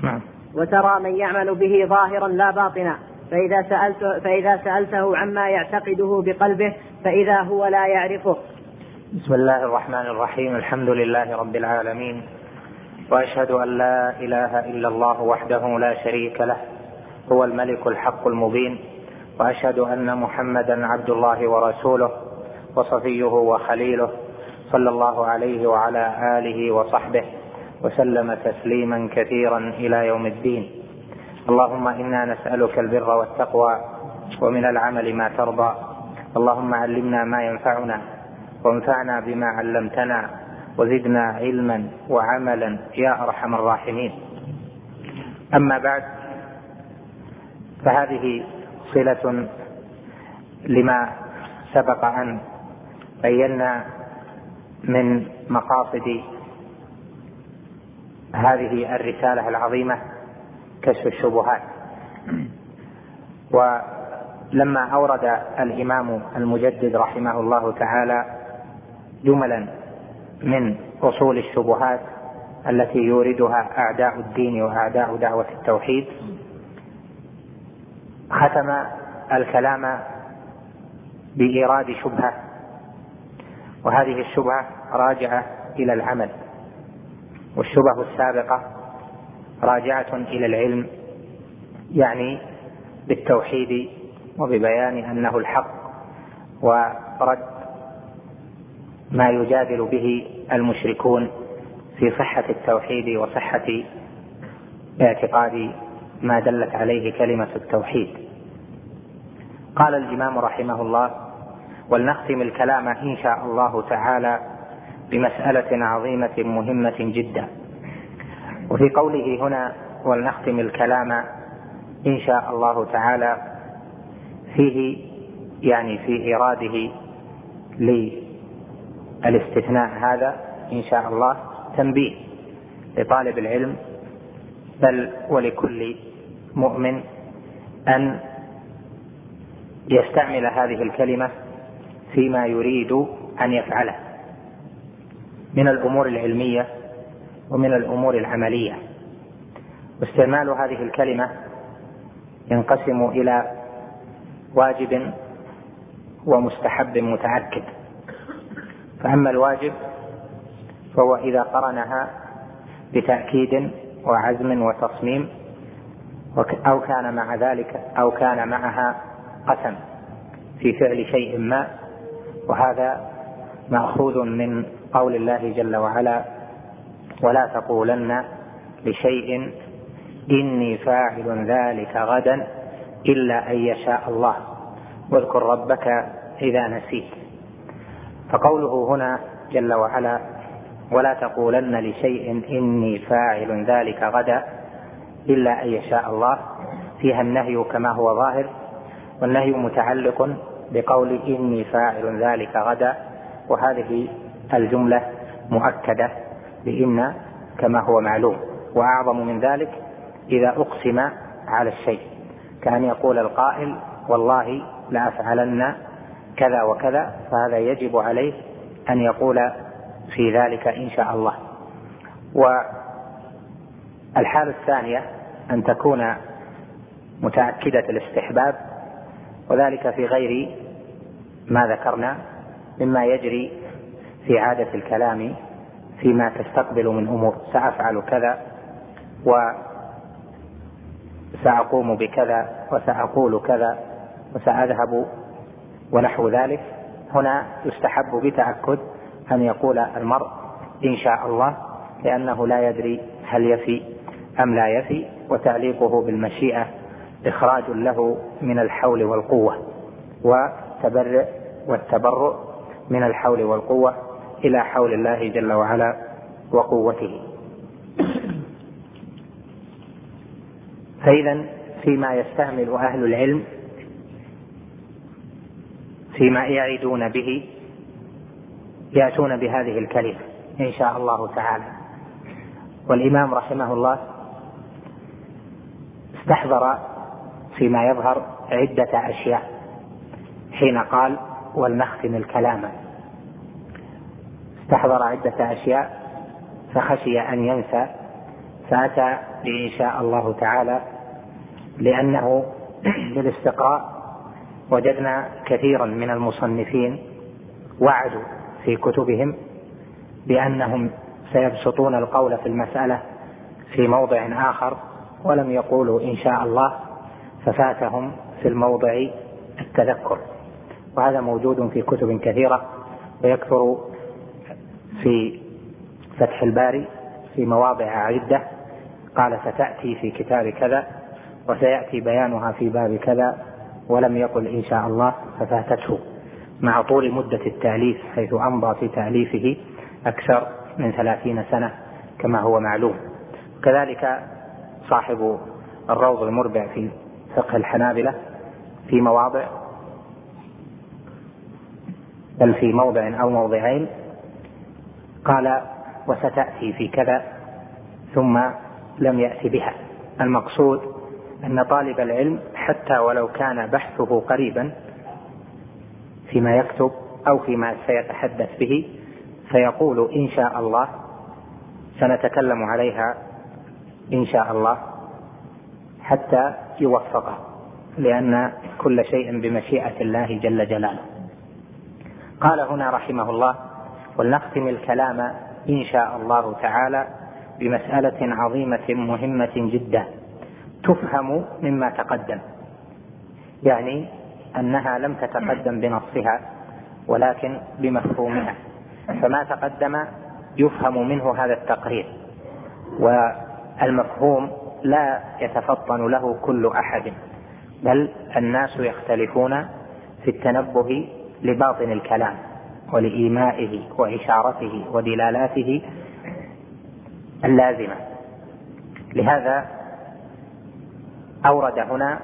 نعم. وترى من يعمل به ظاهرا لا باطنا. فإذا سألت فإذا سألته عما يعتقده بقلبه فإذا هو لا يعرفه. بسم الله الرحمن الرحيم، الحمد لله رب العالمين، وأشهد أن لا إله إلا الله وحده لا شريك له، هو الملك الحق المبين، وأشهد أن محمدا عبد الله ورسوله وصفيه وخليله صلى الله عليه وعلى آله وصحبه. وسلم تسليما كثيرا إلى يوم الدين. اللهم إنا نسألك البر والتقوى ومن العمل ما ترضى. اللهم علمنا ما ينفعنا وانفعنا بما علمتنا وزدنا علما وعملا يا أرحم الراحمين. أما بعد فهذه صلة لما سبق أن بينا من مقاصد هذه الرسالة العظيمة كشف الشبهات. ولما أورد الإمام المجدد رحمه الله تعالى جملا من أصول الشبهات التي يوردها أعداء الدين وأعداء دعوة التوحيد ختم الكلام بإيراد شبهة. وهذه الشبهة راجعة إلى العمل. والشبه السابقة راجعة إلى العلم يعني بالتوحيد وببيان أنه الحق ورد ما يجادل به المشركون في صحة التوحيد وصحة اعتقاد ما دلت عليه كلمة التوحيد. قال الإمام رحمه الله ولنختم الكلام إن شاء الله تعالى بمسألة عظيمة مهمة جدا. وفي قوله هنا ولنختم الكلام إن شاء الله تعالى فيه يعني في ايراده للاستثناء هذا إن شاء الله تنبيه لطالب العلم بل ولكل مؤمن أن يستعمل هذه الكلمة فيما يريد أن يفعله. من الأمور العلمية ومن الأمور العملية. واستعمال هذه الكلمة ينقسم إلى واجب ومستحب متعكد فأما الواجب فهو إذا قرنها بتأكيد وعزم وتصميم أو كان مع ذلك أو كان معها قسم في فعل شيء ما وهذا مأخوذ من قول الله جل وعلا ولا تقولن لشيء إني فاعل ذلك غدا إلا أن يشاء الله واذكر ربك إذا نسيت. فقوله هنا جل وعلا ولا تقولن لشيء إني فاعل ذلك غدا إلا أن يشاء الله. فيها النهي كما هو ظاهر والنهي متعلق بقول إني فاعل ذلك غدا وهذه الجملة مؤكدة بإن كما هو معلوم وأعظم من ذلك إذا أقسم على الشيء كأن يقول القائل والله لأفعلن كذا وكذا فهذا يجب عليه أن يقول في ذلك إن شاء الله. والحالة الثانية أن تكون متأكدة الاستحباب وذلك في غير ما ذكرنا مما يجري في عادة الكلام فيما تستقبل من أمور. سأفعل كذا وسأقوم بكذا وسأقول كذا وسأذهب ونحو ذلك. هنا يستحب بتأكد أن يقول المرء إن شاء الله لأنه لا يدري هل يفي أم لا يفي وتعليقه بالمشيئة إخراج له من الحول والقوة وتبرئ والتبرؤ من الحول والقوة. إلى حول الله جل وعلا وقوته. فإذا فيما يستعمل أهل العلم فيما يعدون به يأتون بهذه الكلمة إن شاء الله تعالى. والإمام رحمه الله استحضر فيما يظهر عدة أشياء حين قال ولنختم الكلام استحضر عدة أشياء فخشي أن ينسى فأتى بإن شاء الله تعالى لأنه بالاستقراء وجدنا كثيرا من المصنفين وعدوا في كتبهم بأنهم سيبسطون القول في المسألة في موضع آخر ولم يقولوا إن شاء الله ففاتهم في الموضع التذكر. وهذا موجود في كتب كثيرة ويكثر في فتح الباري في مواضع عدة. قال ستأتي في كتاب كذا وسيأتي بيانها في باب كذا ولم يقل إن شاء الله ففاتته. مع طول مدة التأليف حيث أمضى في تأليفه أكثر من ثلاثين سنة كما هو معلوم. كذلك صاحب الروض المربع في فقه الحنابلة في مواضع بل في موضع أو موضعين قال وستأتي في كذا. ثم لم يأت بها. المقصود أن طالب العلم حتى ولو كان بحثه قريبا فيما يكتب أو فيما سيتحدث به فيقول إن شاء الله سنتكلم عليها إن شاء الله حتى يوفقه لأن كل شيء بمشيئة الله جل جلاله. قال هنا رحمه الله ولنختم الكلام إن شاء الله تعالى بمسألة عظيمة مهمة جدا. تفهم مما تقدم. يعني أنها لم تتقدم بنصها ولكن بمفهومها. فما تقدم يفهم منه هذا التقرير. والمفهوم لا يتفطن له كل أحد بل الناس يختلفون في التنبه لباطن الكلام. ولإيمائه وإشارته ودلالاته اللازمة. لهذا أورد هنا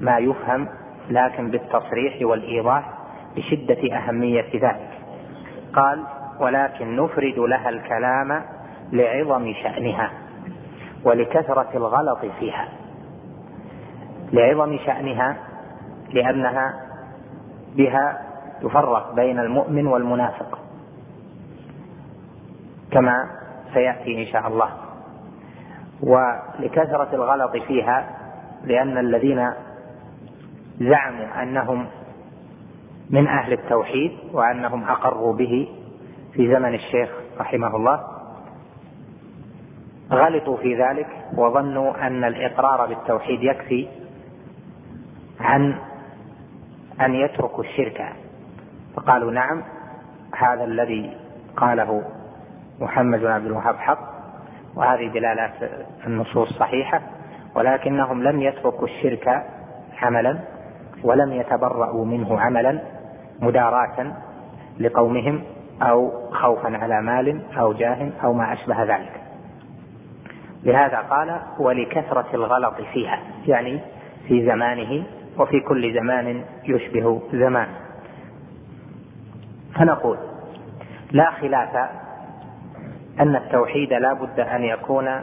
ما يفهم لكن بالتصريح والإيضاح بشدة أهمية ذلك. قال ولكن نفرد لها الكلام لعظم شأنها ولكثرة الغلط فيها. لعظم شأنها لأنها بها تفرق بين المؤمن والمنافق. كما سيأتي إن شاء الله. ولكثرة الغلط فيها لأن الذين زعموا أنهم من أهل التوحيد وأنهم أقروا به في زمن الشيخ رحمه الله غلطوا في ذلك وظنوا أن الإقرار بالتوحيد يكفي عن أن يتركوا الشرك. فقالوا نعم هذا الذي قاله محمد بن عبد الوهاب حق وهذه دلالات النصوص صحيحة ولكنهم لم يتركوا الشرك عملا ولم يتبرأوا منه عملا مداراة لقومهم أو خوفا على مال أو جاه أو ما أشبه ذلك. لهذا قال ولكثرة الغلط فيها يعني في زمانه وفي كل زمان يشبه زمان فنقول لا خلاف أن التوحيد لا بد أن يكون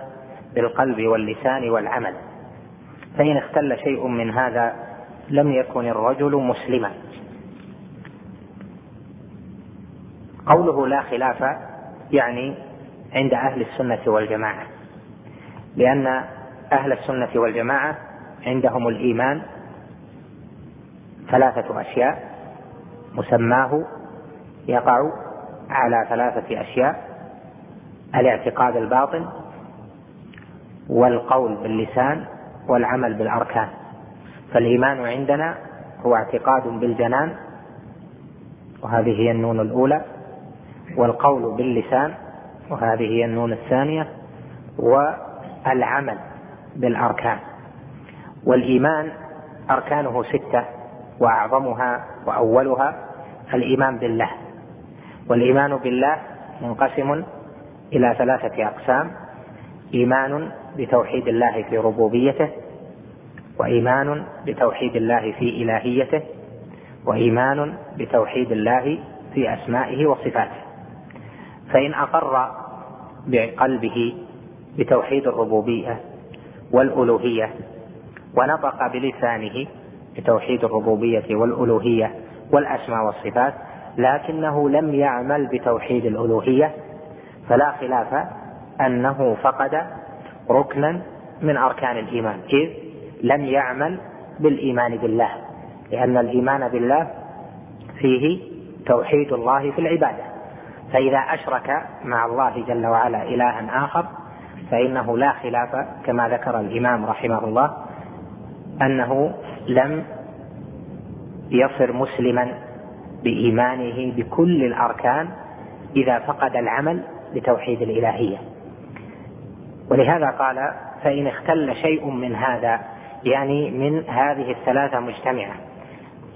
بالقلب واللسان والعمل. فإن اختل شيء من هذا لم يكن الرجل مسلما. قوله لا خلاف يعني عند أهل السنة والجماعة لأن أهل السنة والجماعة عندهم الإيمان ثلاثة أشياء مسماه يقع على ثلاثة أشياء الاعتقاد الباطن والقول باللسان والعمل بالأركان. فالإيمان عندنا هو اعتقاد بالجنان وهذه هي النون الأولى والقول باللسان وهذه هي النون الثانية والعمل بالأركان. والإيمان أركانه ستة وأعظمها وأولها الإيمان بالله. والإيمان بالله منقسم إلى ثلاثة أقسام. إيمان بتوحيد الله في ربوبيته وإيمان بتوحيد الله في إلهيته وإيمان بتوحيد الله في أسمائه وصفاته. فإن أقر بقلبه بتوحيد الربوبية والألوهية ونطق بلسانه بتوحيد الربوبية والألوهية والأسماء والصفات لكنه لم يعمل بتوحيد الألوهية فلا خلاف أنه فقد ركنا من أركان الإيمان. إذ لم يعمل بالإيمان بالله لأن الإيمان بالله فيه توحيد الله في العبادة. فإذا أشرك مع الله جل وعلا إلها آخر فإنه لا خلاف كما ذكر الإمام رحمه الله أنه لم يصر مسلما بإيمانه بكل الأركان إذا فقد العمل بتوحيد الإلهية. ولهذا قال فإن اختل شيء من هذا يعني من هذه الثلاثة مجتمعة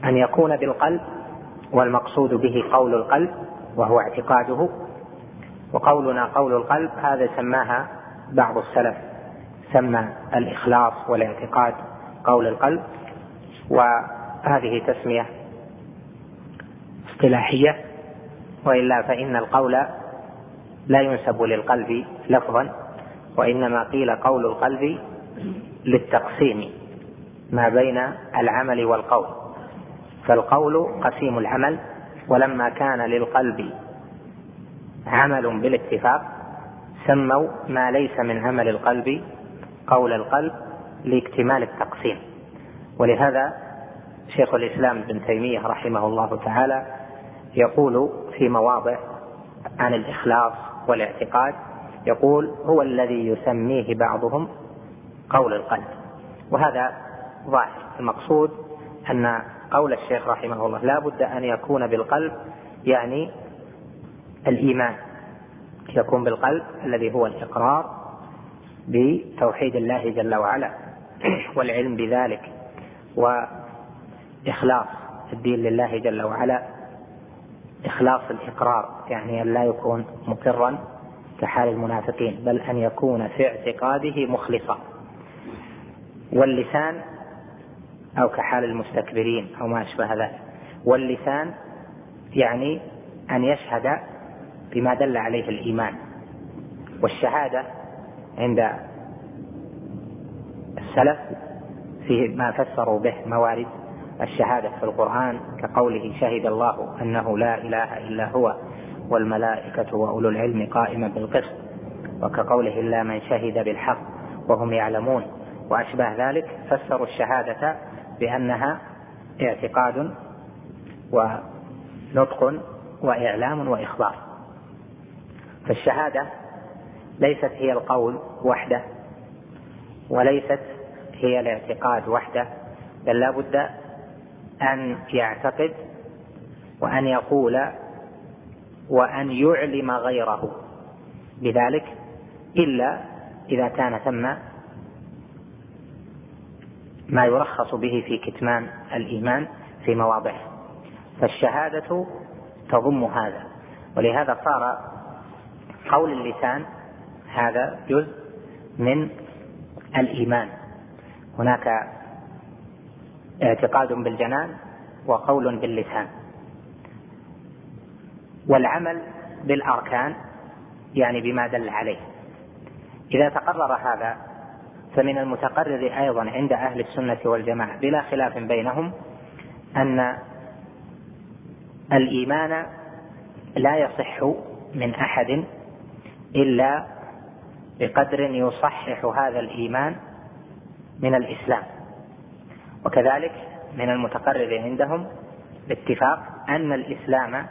أن يكون بالقلب والمقصود به قول القلب وهو اعتقاده وقولنا قول القلب هذا سماها بعض السلف سمى الإخلاص والاعتقاد قول القلب وهذه تسمية اصطلاحية وإلا فإن القول لا ينسب للقلب لفظا وإنما قيل قول القلب للتقسيم ما بين العمل والقول. فالقول قسيم العمل ولما كان للقلب عمل بالاتفاق سموا ما ليس من عمل القلب قول القلب لاكتمال التقسيم. ولهذا شيخ الإسلام ابن تيمية رحمه الله تعالى يقول في مواضع عن الإخلاص والاعتقاد يقول هو الذي يسميه بعضهم قول القلب. وهذا ظاهر. المقصود أن قول الشيخ رحمه الله لا بد أن يكون بالقلب يعني الإيمان. يكون بالقلب الذي هو الإقرار بتوحيد الله جل وعلا والعلم بذلك وإخلاص الدين لله جل وعلا. إخلاص الإقرار يعني أن لا يكون مقرا كحال المنافقين بل أن يكون في اعتقاده مخلصا. واللسان أو كحال المستكبرين أو ما أشبه ذلك. واللسان يعني أن يشهد بما دل عليه الإيمان. والشهادة عند السلف في ما فسروا به موارد الشهادة في القرآن كقوله شهد الله أنه لا إله إلا هو والملائكة وأولو العلم قائما بالقسط وكقوله إلا من شهد بالحق وهم يعلمون. وأشباه ذلك فسروا الشهادة بأنها اعتقاد ونطق وإعلام وإخبار. فالشهادة ليست هي القول وحده وليست هي الاعتقاد وحده بل لا بد أن يعتقد وأن يقول وأن يعلم غيره. بذلك إلا إذا كان ثم ما يرخص به في كتمان الإيمان في مواضعه. فالشهادة تضم هذا ولهذا صار قول اللسان هذا جزء من الإيمان. هناك اعتقاد بالجنان وقول باللسان. والعمل بالأركان يعني بما دل عليه. إذا تقرر هذا فمن المتقرر أيضا عند أهل السنة والجماعة بلا خلاف بينهم أن الإيمان لا يصح من أحد إلا بقدر يصحح هذا الإيمان من الإسلام. وكذلك من المتقرر عندهم باتفاق أن الإسلام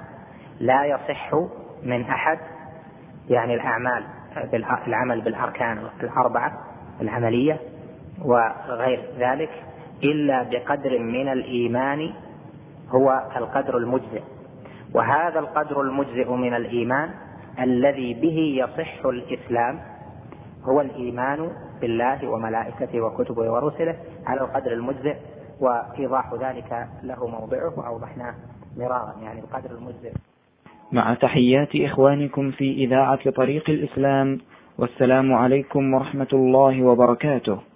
لا يصح من أحد يعني الأعمال العمل بالأركان الأربعة العملية وغير ذلك إلا بقدر من الإيمان هو القدر المجزئ. وهذا القدر المجزئ من الإيمان الذي به يصح الإسلام هو الإيمان بالله وملائكته وكتبه ورسله على القدر المجزئ وإيضاح ذلك له موضعه وأوضحناه مرارا يعني القدر المجزئ. مع تحيات إخوانكم في إذاعة طريق الإسلام والسلام عليكم ورحمة الله وبركاته.